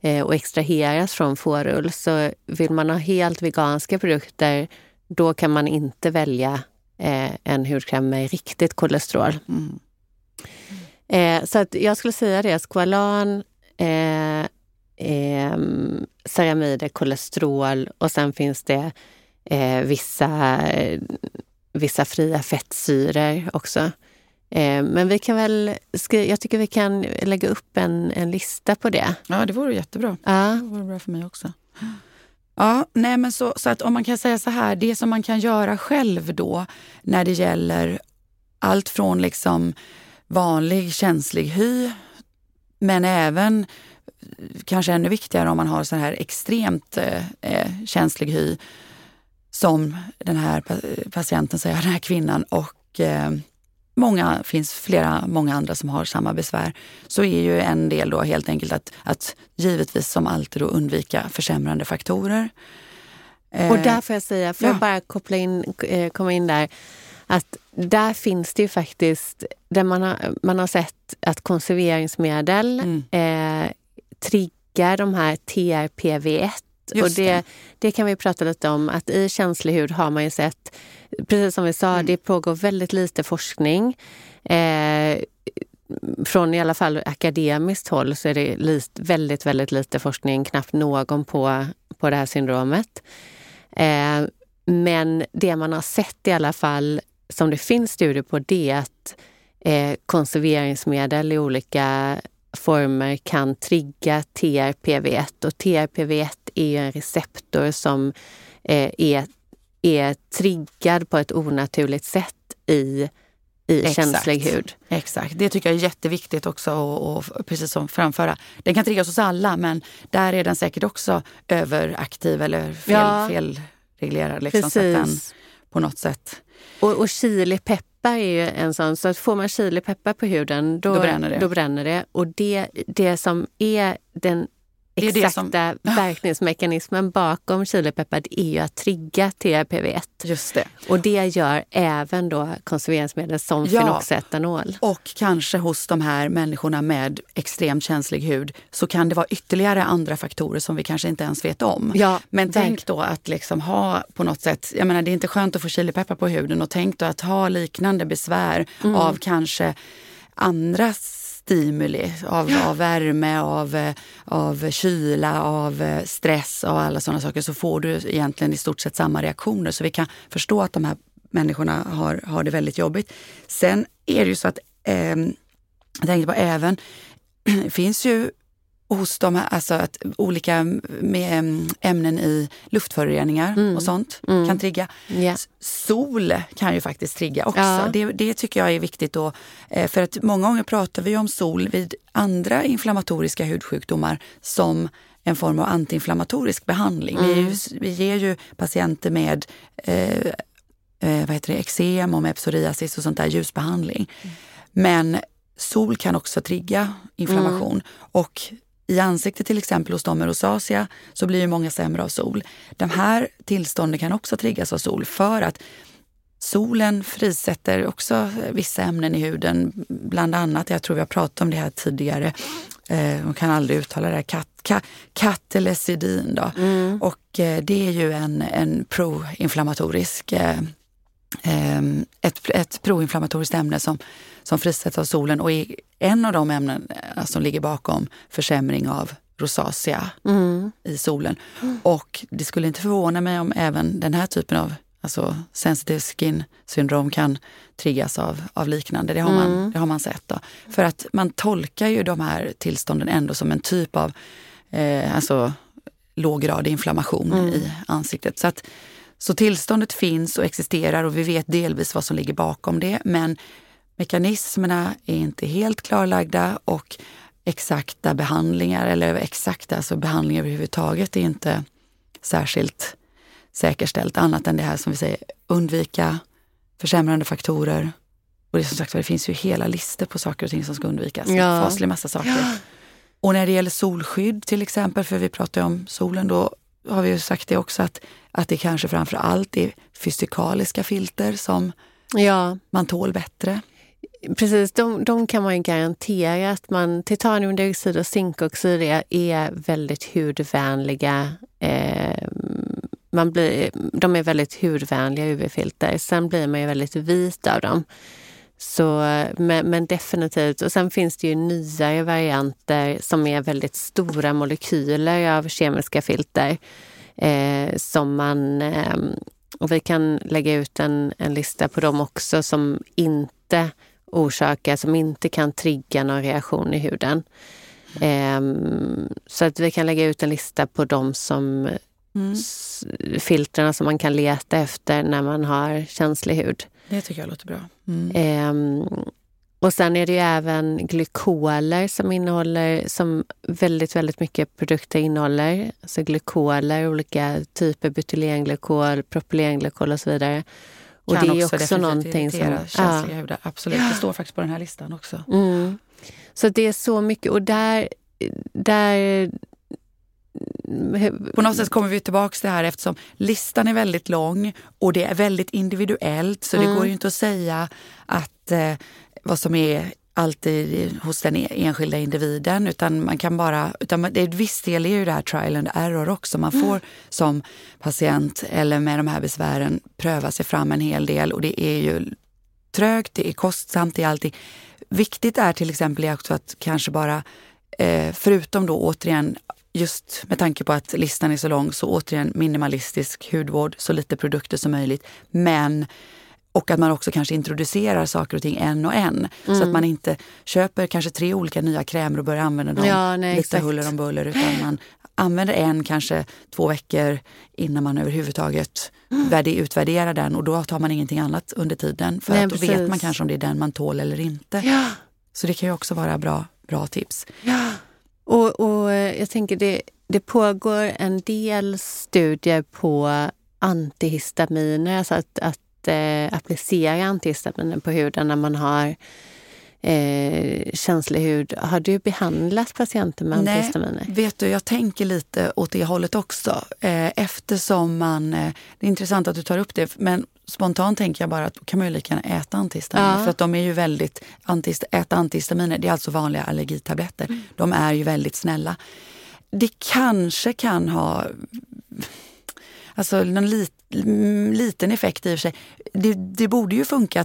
eh, och extraheras från fårull. Så vill man ha helt veganska produkter då kan man inte välja eh, en hudkräm med riktigt kolesterol. Mm. Eh, så att jag skulle säga det, Squalan, eh, eh, ceramider, kolesterol och sen finns det eh, vissa, vissa fria fettsyror också. Eh, men vi kan väl, jag tycker vi kan lägga upp en, en lista på det. Ja, det vore jättebra. Ja. Det vore bra för mig också. Ja, nej men så, så att om man kan säga så här, det som man kan göra själv då när det gäller allt från liksom vanlig känslig hy, men även kanske ännu viktigare om man har så här extremt eh, känslig hy, som den här patienten säger, den här kvinnan och eh, många, finns flera, många andra som har samma besvär, så är ju en del då helt enkelt att, att givetvis som alltid då undvika försämrande faktorer. Eh, och där får jag säga, får ja. jag bara koppla in, eh, komma in där, att där finns det ju faktiskt, där man har, man har sett att konserveringsmedel mm. eh, triggar de här TRPV1 och det, det, det. kan vi prata lite om, att i känslig hud har man ju sett, precis som vi sa, mm. det pågår väldigt lite forskning. Eh, från i alla fall akademiskt håll så är det lit, väldigt, väldigt lite forskning, knappt någon på, på det här syndromet. Eh, men det man har sett i alla fall, som det finns studier på, det är att eh, konserveringsmedel i olika former kan trigga TRPV1 och TRPV1 är ju en receptor som eh, är, är triggad på ett onaturligt sätt i i Exakt. känslig hud. Exakt, det tycker jag är jätteviktigt också att precis som framföra. Den kan triggas hos alla men där är den säkert också överaktiv eller fel, ja, felreglerad. Liksom, så att den på något sätt... Och, och chilipeppar är ju en sån, så att får man chilipeppar på huden då, då, bränner, det. då bränner det. Och det, det som är den exakta det som... verkningsmekanismen bakom chilipeppar är ju att trigga TRPV1. Just det. Och det gör även då konserveringsmedel som ja. fenoxetanol. Och kanske hos de här människorna med extremt känslig hud så kan det vara ytterligare andra faktorer som vi kanske inte ens vet om. Ja, Men tänk då att liksom ha på något sätt, jag menar det är inte skönt att få chilipeppar på huden och tänk då att ha liknande besvär mm. av kanske andras stimuli av, ja. av värme, av, eh, av kyla, av eh, stress och alla sådana saker så får du egentligen i stort sett samma reaktioner. Så vi kan förstå att de här människorna har, har det väldigt jobbigt. Sen är det ju så att, eh, jag tänkte på även, finns ju hos de här, alltså att olika med ämnen i luftföroreningar mm. och sånt mm. kan trigga. Yeah. Sol kan ju faktiskt trigga också. Ja. Det, det, tycker jag är viktigt då. Eh, för att många gånger pratar vi om sol vid andra inflammatoriska hudsjukdomar som en form av antiinflammatorisk behandling. Mm. Vi, vi ger ju patienter med eh, eh, vad heter det, eksem och med psoriasis och sånt där ljusbehandling. Mm. Men sol kan också trigga inflammation. Mm. Och i ansiktet till exempel hos dem med rosacea så blir ju många sämre av sol. De här tillstånden kan också triggas av sol för att solen frisätter också vissa ämnen i huden. Bland annat, jag tror vi har pratat om det här tidigare, eh, man kan aldrig uttala det här, kat, kat, katelecidin. Då. Mm. Och eh, det är ju en, en proinflammatorisk eh, Ehm, ett, ett proinflammatoriskt ämne som, som frisätts av solen och är en av de ämnen eh, som ligger bakom försämring av rosacea mm. i solen. Mm. Och det skulle inte förvåna mig om även den här typen av alltså sensitive skin syndrom kan triggas av, av liknande. Det har, mm. man, det har man sett. Då. För att man tolkar ju de här tillstånden ändå som en typ av eh, alltså, låggradig inflammation mm. i ansiktet. Så att så tillståndet finns och existerar och vi vet delvis vad som ligger bakom det. Men mekanismerna är inte helt klarlagda och exakta behandlingar eller exakta alltså behandlingar överhuvudtaget är inte särskilt säkerställt. Annat än det här som vi säger, undvika försämrande faktorer. Och det, som sagt, det finns ju hela listor på saker och ting som ska undvikas. Ja. Faslig massa saker. Ja. Och när det gäller solskydd till exempel, för vi pratar ju om solen, då har vi ju sagt det också att, att det kanske framför allt är fysikaliska filter som ja. man tål bättre. Precis, de, de kan man ju garantera att man, titaniumdioxid och zinkoxid är, är väldigt hudvänliga. Eh, man blir, de är väldigt hudvänliga UV-filter. Sen blir man ju väldigt vit av dem. Så, men, men, definitivt. Och sen finns det ju nyare varianter som är väldigt stora molekyler av kemiska filter. Eh, som man, eh, och vi kan lägga ut en, en lista på dem också som inte orsakar, som inte kan trigga någon reaktion i huden. Eh, så att vi kan lägga ut en lista på de som mm. filtrerna som man kan leta efter när man har känslig hud. Det tycker jag låter bra. Mm. Eh, och sen är det ju även glykoler som innehåller, som väldigt, väldigt mycket produkter innehåller. Alltså glykoler, olika typer, butylenglykol, propylenglykol och så vidare. Och kan det är också, också någonting som... känsliga ja. hudar. Absolut, det står faktiskt på den här listan också. Mm. Så det är så mycket och där, där på något sätt kommer vi tillbaka till det här eftersom listan är väldigt lång och det är väldigt individuellt så mm. det går ju inte att säga att eh, vad som är alltid hos den e-, enskilda individen utan man kan bara, utan det är viss del är ju det här trial and error också. Man får mm. som patient eller med de här besvären pröva sig fram en hel del och det är ju trögt, det är kostsamt, det är alltid. Viktigt är till exempel också att kanske bara eh, förutom då återigen just med tanke på att listan är så lång, så återigen minimalistisk hudvård, så lite produkter som möjligt. Men Och att man också kanske introducerar saker och ting en och en. Mm. Så att man inte köper kanske tre olika nya krämer och börjar använda dem ja, nej, lite exakt. huller om buller. Utan man använder en kanske två veckor innan man överhuvudtaget mm. utvärderar den och då tar man ingenting annat under tiden. För nej, att då precis. vet man kanske om det är den man tål eller inte. Ja. Så det kan ju också vara bra, bra tips. Ja. Och, och eh, jag tänker det, det pågår en del studier på antihistaminer, alltså att, att eh, applicera antihistaminer på huden när man har eh, känslig hud. Har du behandlat patienter med Nej, antihistaminer? vet du, jag tänker lite åt det hållet också. Eh, eftersom man, eh, det är intressant att du tar upp det, men spontant tänker jag bara att då kan man ju lika gärna äta antihistaminer. Ja. För att de är ju väldigt, antihist, äta antihistaminer, det är alltså vanliga allergitabletter. Mm. De är ju väldigt snälla. Det kanske kan ha alltså någon lit, liten effekt i och för sig. Det, det borde ju funka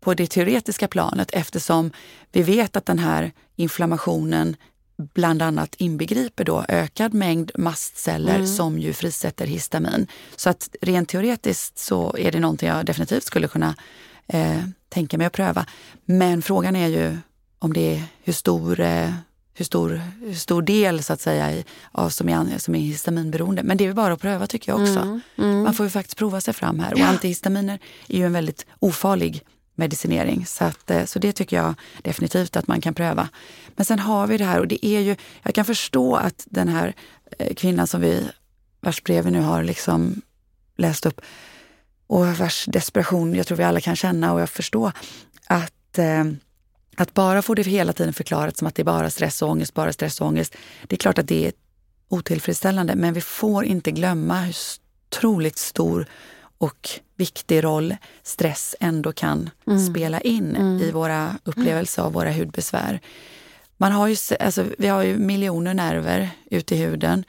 på det teoretiska planet eftersom vi vet att den här inflammationen bland annat inbegriper då ökad mängd mastceller mm. som ju frisätter histamin. Så att rent teoretiskt så är det någonting jag definitivt skulle kunna eh, tänka mig att pröva. Men frågan är ju om det är hur stor, eh, hur stor, hur stor del så att säga av som är, som är histaminberoende. Men det är bara att pröva tycker jag också. Mm. Mm. Man får ju faktiskt prova sig fram här. Och antihistaminer är ju en väldigt ofarlig medicinering. Så, att, eh, så det tycker jag definitivt att man kan pröva. Men sen har vi det här och det är ju, jag kan förstå att den här eh, kvinnan som vi, vars brev vi nu har liksom läst upp och vars desperation jag tror vi alla kan känna och jag förstår att eh, att bara få det hela tiden förklarat som att det är bara stress och ångest, bara stress och ångest. Det är klart att det är otillfredsställande, men vi får inte glömma hur otroligt stor och viktig roll stress ändå kan mm. spela in mm. i våra upplevelser av våra hudbesvär. Man har ju, alltså, vi har ju miljoner nerver ute i huden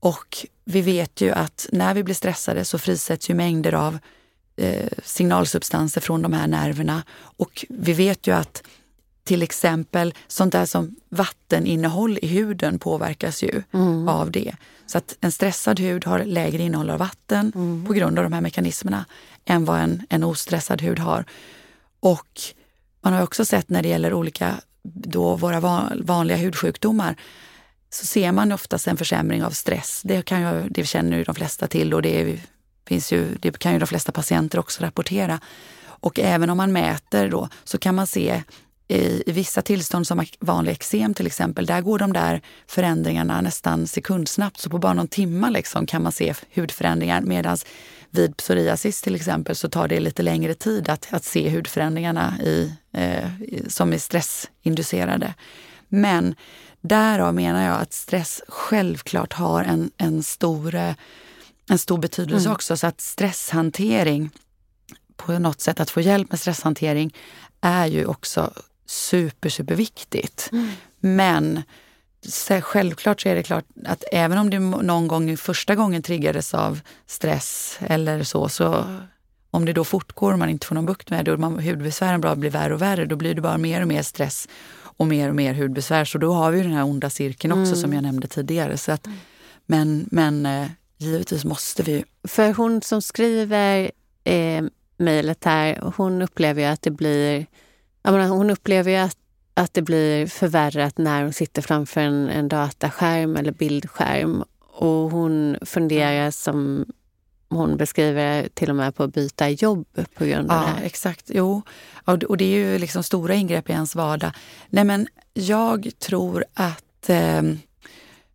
och vi vet ju att när vi blir stressade så frisätts ju mängder av eh, signalsubstanser från de här nerverna. Och vi vet ju att till exempel sånt där som vatteninnehåll i huden påverkas ju mm. av det. Så att en stressad hud har lägre innehåll av vatten mm. på grund av de här mekanismerna än vad en, en ostressad hud har. Och man har också sett när det gäller olika, då våra vanliga hudsjukdomar, så ser man oftast en försämring av stress. Det, kan ju, det känner ju de flesta till och det, finns ju, det kan ju de flesta patienter också rapportera. Och även om man mäter då så kan man se i, i vissa tillstånd som vanlig eksem till exempel, där går de där förändringarna nästan sekundsnabbt. Så på bara någon timme liksom kan man se hudförändringar. Medan vid psoriasis till exempel så tar det lite längre tid att, att se hudförändringarna i, eh, som är stressinducerade. Men därav menar jag att stress självklart har en, en, stor, en stor betydelse mm. också. Så att stresshantering, på något sätt att få hjälp med stresshantering, är ju också super, superviktigt. Mm. Men självklart så är det klart att även om det någon gång första gången triggades av stress eller så, så om det då fortgår och man inte får någon bukt med det och man, hudbesvären bara blir värre och värre, då blir det bara mer och mer stress och mer och mer hudbesvär. Så då har vi den här onda cirkeln också mm. som jag nämnde tidigare. Så att, men men eh, givetvis måste vi... För hon som skriver eh, mejlet här, hon upplever ju att det blir menar, hon upplever ju att, att det blir förvärrat när hon sitter framför en, en dataskärm eller bildskärm. Och hon funderar som hon beskriver till och med på att byta jobb på grund av ja, det här. Exakt, jo. Och det är ju liksom stora ingrepp i ens vardag. Nej men jag tror att eh,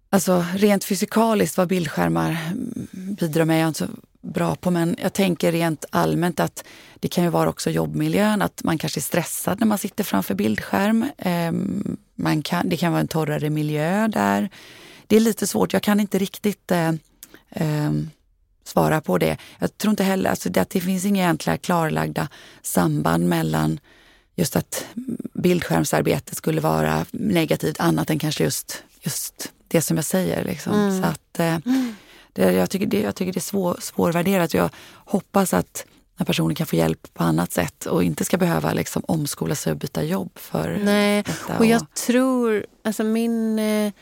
Alltså rent fysikaliskt vad bildskärmar bidrar med är jag inte så bra på men jag tänker rent allmänt att det kan ju vara också jobbmiljön, att man kanske är stressad när man sitter framför bildskärm. Ehm, man kan, det kan vara en torrare miljö där. Det är lite svårt, jag kan inte riktigt eh, eh, svara på det. Jag tror inte heller alltså, att det finns inga egentliga klarlagda samband mellan just att bildskärmsarbete skulle vara negativt annat än kanske just, just det som jag säger. Liksom. Mm. Så att, eh, det, jag, tycker det, jag tycker det är svår, svårvärderat. Jag hoppas att den personen kan få hjälp på annat sätt och inte ska behöva liksom, omskola sig och byta jobb för Nej, detta. Och jag tror, alltså min... Eh,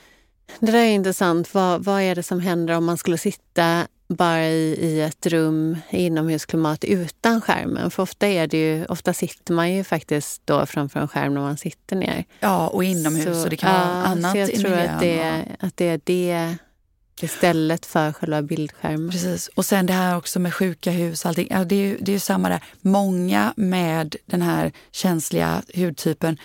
det där är intressant. Vad, vad är det som händer om man skulle sitta bara i, i ett rum inomhusklimat utan skärmen. För ofta, är det ju, ofta sitter man ju faktiskt då framför en skärm när man sitter ner. Ja, och inomhus så, och det kan ja, vara annat så jag i tror miljön. att det, och- att det är det istället för själva bildskärmen. Precis. Och sen det här också med sjuka hus. Allting. Ja, det, är ju, det är ju samma där. Många med den här känsliga hudtypen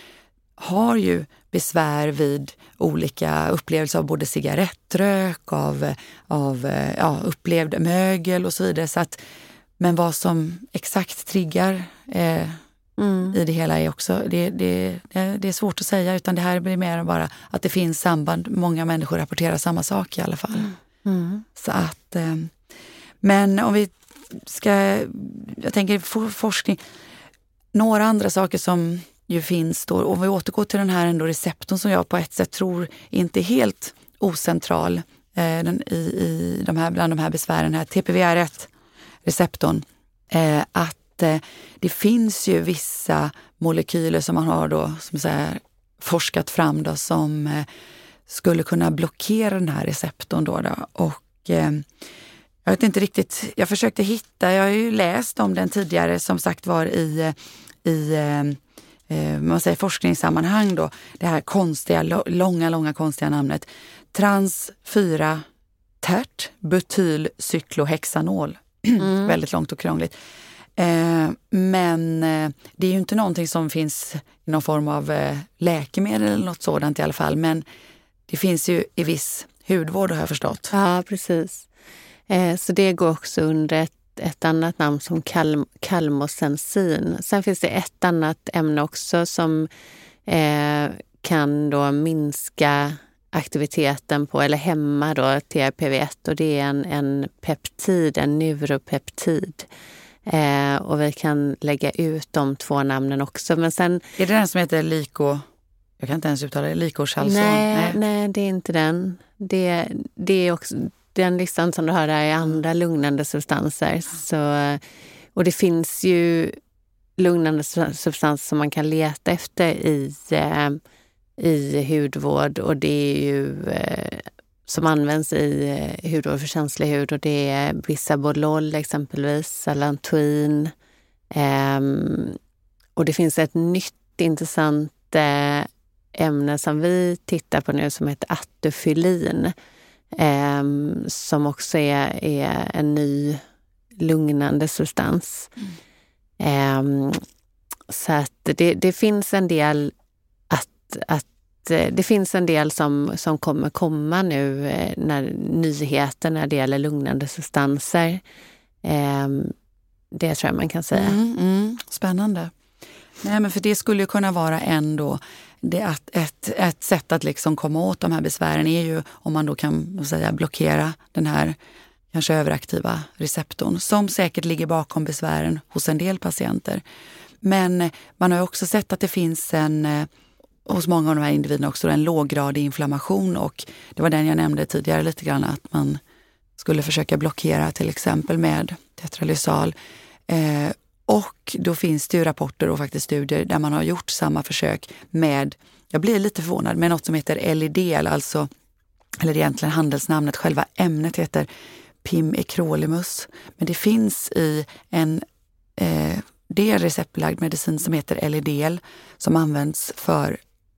har ju besvär vid olika upplevelser av både cigarettrök, av, av eh, ja, upplevd mögel och så vidare. Så att, men vad som exakt triggar eh, Mm. i det hela är också, det, det, det det är svårt att säga utan det här blir mer bara att det finns samband. Många människor rapporterar samma sak i alla fall. Mm. Så att, eh, men om vi ska, jag tänker for- forskning, några andra saker som ju finns då, om vi återgår till den här ändå receptorn som jag på ett sätt tror inte är helt ocentral eh, den, i, i de här, bland de här besvären, här TPVR1-receptorn, eh, att eh, det finns ju vissa molekyler som man har då, som så här, forskat fram då, som eh, skulle kunna blockera den här receptorn. Då, då. Och, eh, jag vet inte riktigt, jag försökte hitta, jag har ju läst om den tidigare som sagt var i, eh, i eh, man säger forskningssammanhang då, det här konstiga, långa, långa konstiga namnet trans 4 tert butylcyklohexanol. Väldigt långt och krångligt. Eh, men eh, det är ju inte någonting som finns i någon form av eh, läkemedel eller något sådant i alla fall. Men det finns ju i viss hudvård har jag förstått. Ja, precis. Eh, så det går också under ett, ett annat namn som kalm, kalmosensin. Sen finns det ett annat ämne också som eh, kan då minska aktiviteten på, eller hämma då TRPV1 och det är en, en peptid, en neuropeptid. Eh, och vi kan lägga ut de två namnen också. Men sen Är det den som heter Liko... Jag kan inte ens uttala det. Likorchalson? Nej, nej, det är inte den. Det, det är också, den listan som du har där är andra lugnande substanser. Så, och det finns ju lugnande substanser som man kan leta efter i, eh, i hudvård och det är ju eh, som används i eh, hudvård för känslig hud och det är Bisabolol exempelvis, Salantoin. ehm, och det finns ett nytt intressant ämne som vi tittar på nu som heter atofylin eh, som också är, är en ny lugnande substans. Ehm, så att det, det finns en del att, att eh, det finns en del som, som kommer komma nu eh, när nyheter när det gäller lugnande substanser. Eh, det tror jag man kan säga. Mm, mm, spännande. Nej, men för det skulle ju kunna vara ändå det att ett, ett sätt att liksom komma åt de här besvären är ju om man då kan säga, blockera den här kanske överaktiva receptorn som säkert ligger bakom besvären hos en del patienter. Men man har också sett att det finns en eh, hos många av de här individerna också en låggradig inflammation och det var den jag nämnde tidigare lite grann att man skulle försöka blockera till exempel med tetralysal. Eh, och då finns det ju rapporter och faktiskt studier där man har gjort samma försök med, jag blir lite förvånad, med något som heter LED, alltså, eller egentligen handelsnamnet, själva ämnet heter Pimecrolimus. Men det finns i en eh, det är receptbelagd medicin som heter LEDL som används för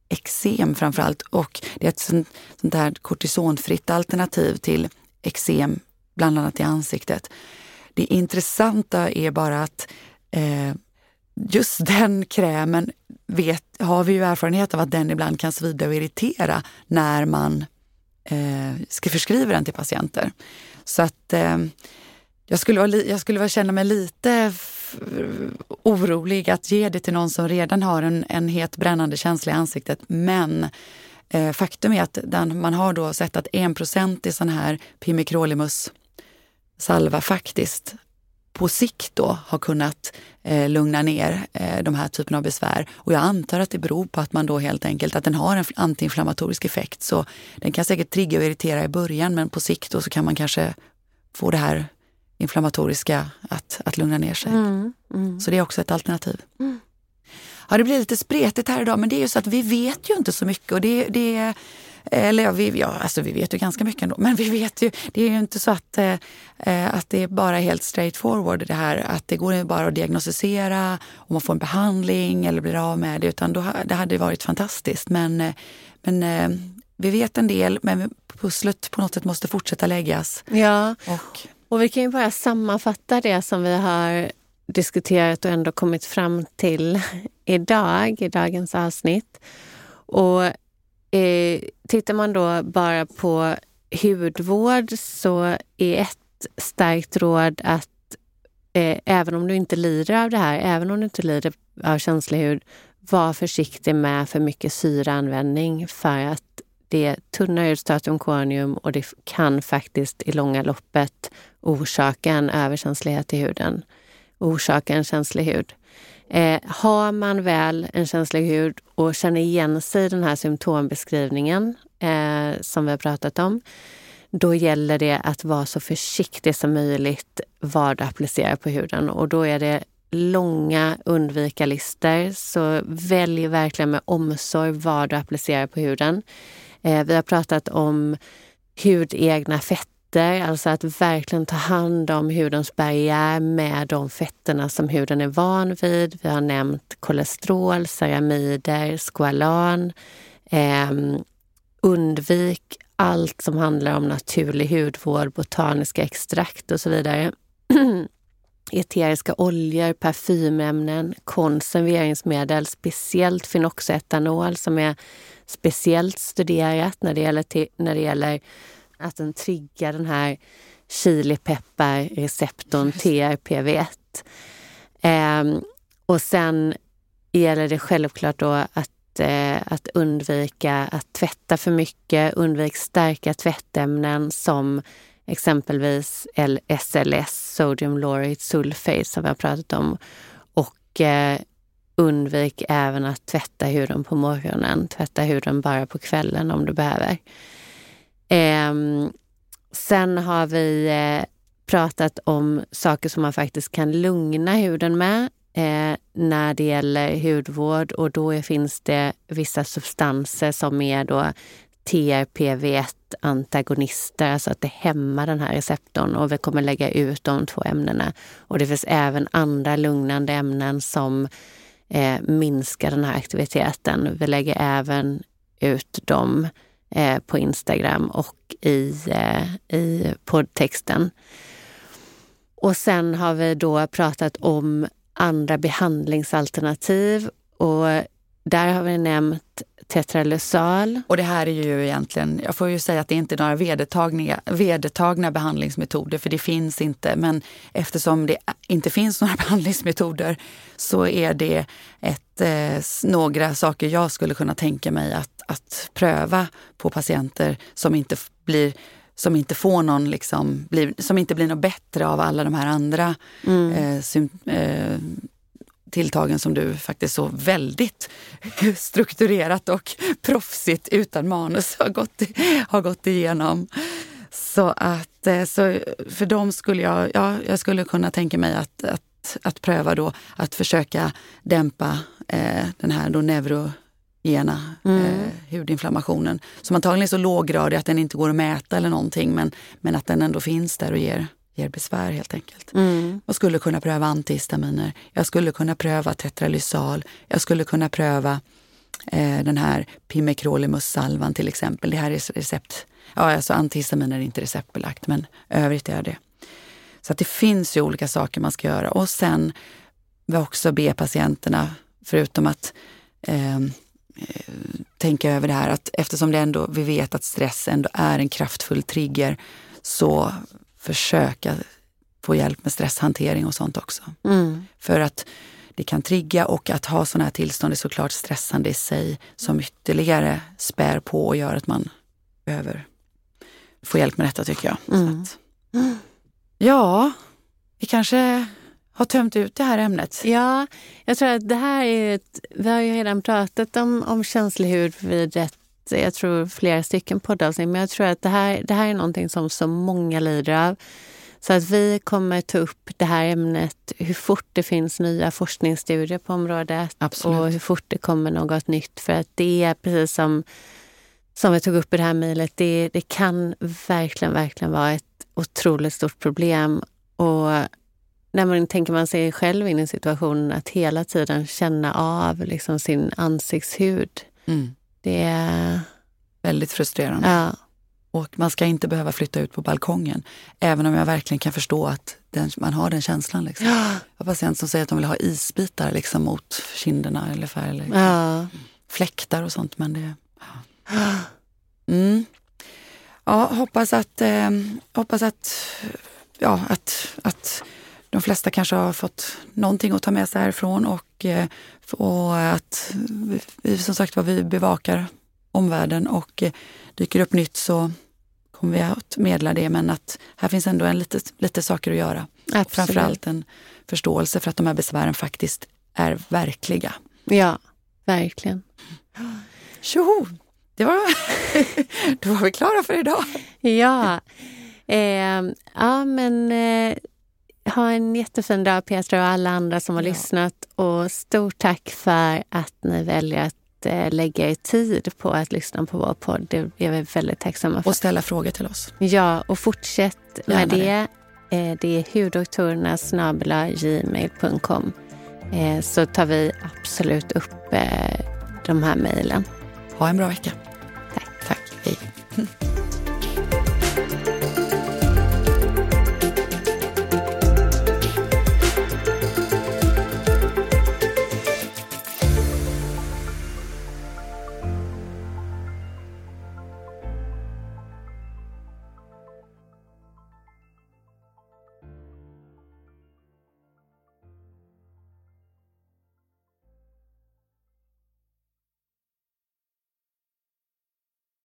eksem framförallt. och det är ett sånt, sånt här kortisonfritt alternativ till eksem, bland annat i ansiktet. Det intressanta är bara att eh, just den krämen vet, har vi ju erfarenhet av att den ibland kan svida och irritera när man eh, ska förskriva den till patienter. Så att eh, jag skulle, vara, jag skulle vara, känna mig lite orolig att ge det till någon som redan har en, en het brännande känsla i ansiktet. Men eh, faktum är att den, man har då sett att 1 i sån här Pimicrolimus salva faktiskt på sikt då har kunnat eh, lugna ner eh, de här typen av besvär. Och jag antar att det beror på att man då helt enkelt att den har en antiinflammatorisk effekt. Så den kan säkert trigga och irritera i början men på sikt då så kan man kanske få det här inflammatoriska att, att lugna ner sig. Mm, mm. Så det är också ett alternativ. Ja, det blir lite spretigt här idag men det är ju så att vi vet ju inte så mycket och det, det, Eller ja, vi, ja, alltså vi vet ju ganska mycket ändå, men vi vet ju, det är ju inte så att, eh, att det är bara helt straight forward det här att det går bara att diagnostisera och man får en behandling eller blir av med det, utan då, det hade varit fantastiskt. Men, men eh, vi vet en del, men pusslet på något sätt måste fortsätta läggas. Ja, och, och vi kan ju bara sammanfatta det som vi har diskuterat och ändå kommit fram till idag, i dagens avsnitt. Och eh, tittar man då bara på hudvård så är ett starkt råd att eh, även om du inte lider av det här, även om du inte lider av känslig hud, var försiktig med för mycket syraanvändning för att det tunnar ut statium corneum och det kan faktiskt i långa loppet orsaka en överkänslighet i huden. Orsaka en känslig hud. Eh, har man väl en känslig hud och känner igen sig i den här symptombeskrivningen eh, som vi har pratat om, då gäller det att vara så försiktig som möjligt vad du applicerar på huden. Och då är det långa undvika-listor. Så välj verkligen med omsorg vad du applicerar på huden. Eh, vi har pratat om hudegna fetter fetter, alltså att verkligen ta hand om hudens barriär med de fetterna som huden är van vid. Vi har nämnt kolesterol, ceramider, squalan. Eh, undvik allt som handlar om naturlig hudvård, botaniska extrakt och så vidare. Eteriska oljor, parfymämnen, konserveringsmedel, speciellt fenoxetanol som är speciellt studerat när det gäller, när det gäller att den triggar den här chilipepparreceptorn TRPV1. Eh, och sen gäller det självklart då att, eh, att undvika att tvätta för mycket, undvik starka tvättämnen som exempelvis SLS, sodium laurate sulfate som vi har pratat om. Och eh, undvik även att tvätta huden på morgonen. Tvätta huden bara på kvällen om du behöver. Eh, sen har vi eh, pratat om saker som man faktiskt kan lugna huden med eh, när det gäller hudvård och då finns det vissa substanser som är då TRPV1-antagonister, alltså att det hämmar den här receptorn och vi kommer lägga ut de två ämnena. Och det finns även andra lugnande ämnen som eh, minskar den här aktiviteten. Vi lägger även ut dem eh, på Instagram och i, eh, i poddtexten. Och sen har vi då pratat om andra behandlingsalternativ och där har vi nämnt tetralysal. Och det här är ju egentligen, jag får ju säga att det inte är några vedertagna, vedertagna behandlingsmetoder, för det finns inte. Men eftersom det inte finns några behandlingsmetoder så är det ett, eh, några saker jag skulle kunna tänka mig att, att pröva på patienter som inte blir som inte får någon, liksom, blir, som inte blir något bättre av alla de här andra mm. eh, sym, eh, tilltagen som du faktiskt så väldigt strukturerat och proffsigt utan manus har gått, har gått igenom. Så att eh, så för dem skulle jag, ja, jag skulle kunna tänka mig att, att, att pröva då att försöka dämpa eh, den här då neurogena mm. eh, hudinflammationen. Som antagligen är så låggradig att den inte går att mäta eller någonting men, men att den ändå finns där och ger ger besvär helt enkelt. Mm. Jag skulle kunna pröva antihistaminer. Jag skulle kunna pröva tetralysal. Jag skulle kunna pröva eh, den här Pimecrolimus-salvan till exempel. Det här är recept. Ja, alltså antihistaminer är inte receptbelagt, men övrigt är det. Så att det finns ju olika saker man ska göra. Och sen också be patienterna, förutom att eh, tänka över det här, att eftersom det ändå, vi vet att stress ändå är en kraftfull trigger, så försöka få hjälp med stresshantering och sånt också. Mm. För att det kan trigga och att ha sådana här tillstånd är såklart stressande i sig som ytterligare spär på och gör att man behöver få hjälp med detta tycker jag. Mm. Att, ja, vi kanske har tömt ut det här ämnet. Ja, jag tror att det här är ett, vi har ju redan pratat om, om känslig hud vid ett jag tror flera stycken poddavsnitt, men jag tror att det här, det här är någonting som så många lider av. Så att vi kommer ta upp det här ämnet hur fort det finns nya forskningsstudier på området Absolut. och hur fort det kommer något nytt. För att det är precis som som vi tog upp i det här mejlet, det, det kan verkligen, verkligen vara ett otroligt stort problem. Och när man tänker man sig själv in i situationen att hela tiden känna av liksom sin ansiktshud. Mm. Det är... Väldigt frustrerande. Ja. Och man ska inte behöva flytta ut på balkongen. Även om jag verkligen kan förstå att den, man har den känslan. Liksom. Jag har patient som säger att de vill ha isbitar liksom, mot kinderna eller, för, eller Ja. fläktar och sånt. Men det... Mm. Ja, hoppas att, eh, hoppas att, ja, att, att de flesta kanske har fått någonting att ta med sig härifrån och, eh, och att vi, som sagt vad vi bevakar omvärlden och eh, dyker upp nytt så kommer vi att meddela det. Men att här finns ändå en lite, lite saker att göra. Absolut. Framförallt en förståelse för att de här besvären faktiskt är verkliga. Ja, verkligen. Tjoho! Det var, då var vi klara för idag. Ja, eh, ja men eh, ha en jättefin dag Petra och alla andra som har Ja. lyssnat. Och stort tack för att ni väljer att eh, lägga er tid på att lyssna på vår podd. Det är vi väldigt tacksamma för. Och ställa frågor till oss. Ja, och fortsätt med Gärna det. Eh, det är hudoktorerna.gmail.com eh, så tar vi absolut upp eh, de här mejlen. Ha en bra vecka. Tack. Tack. Hej.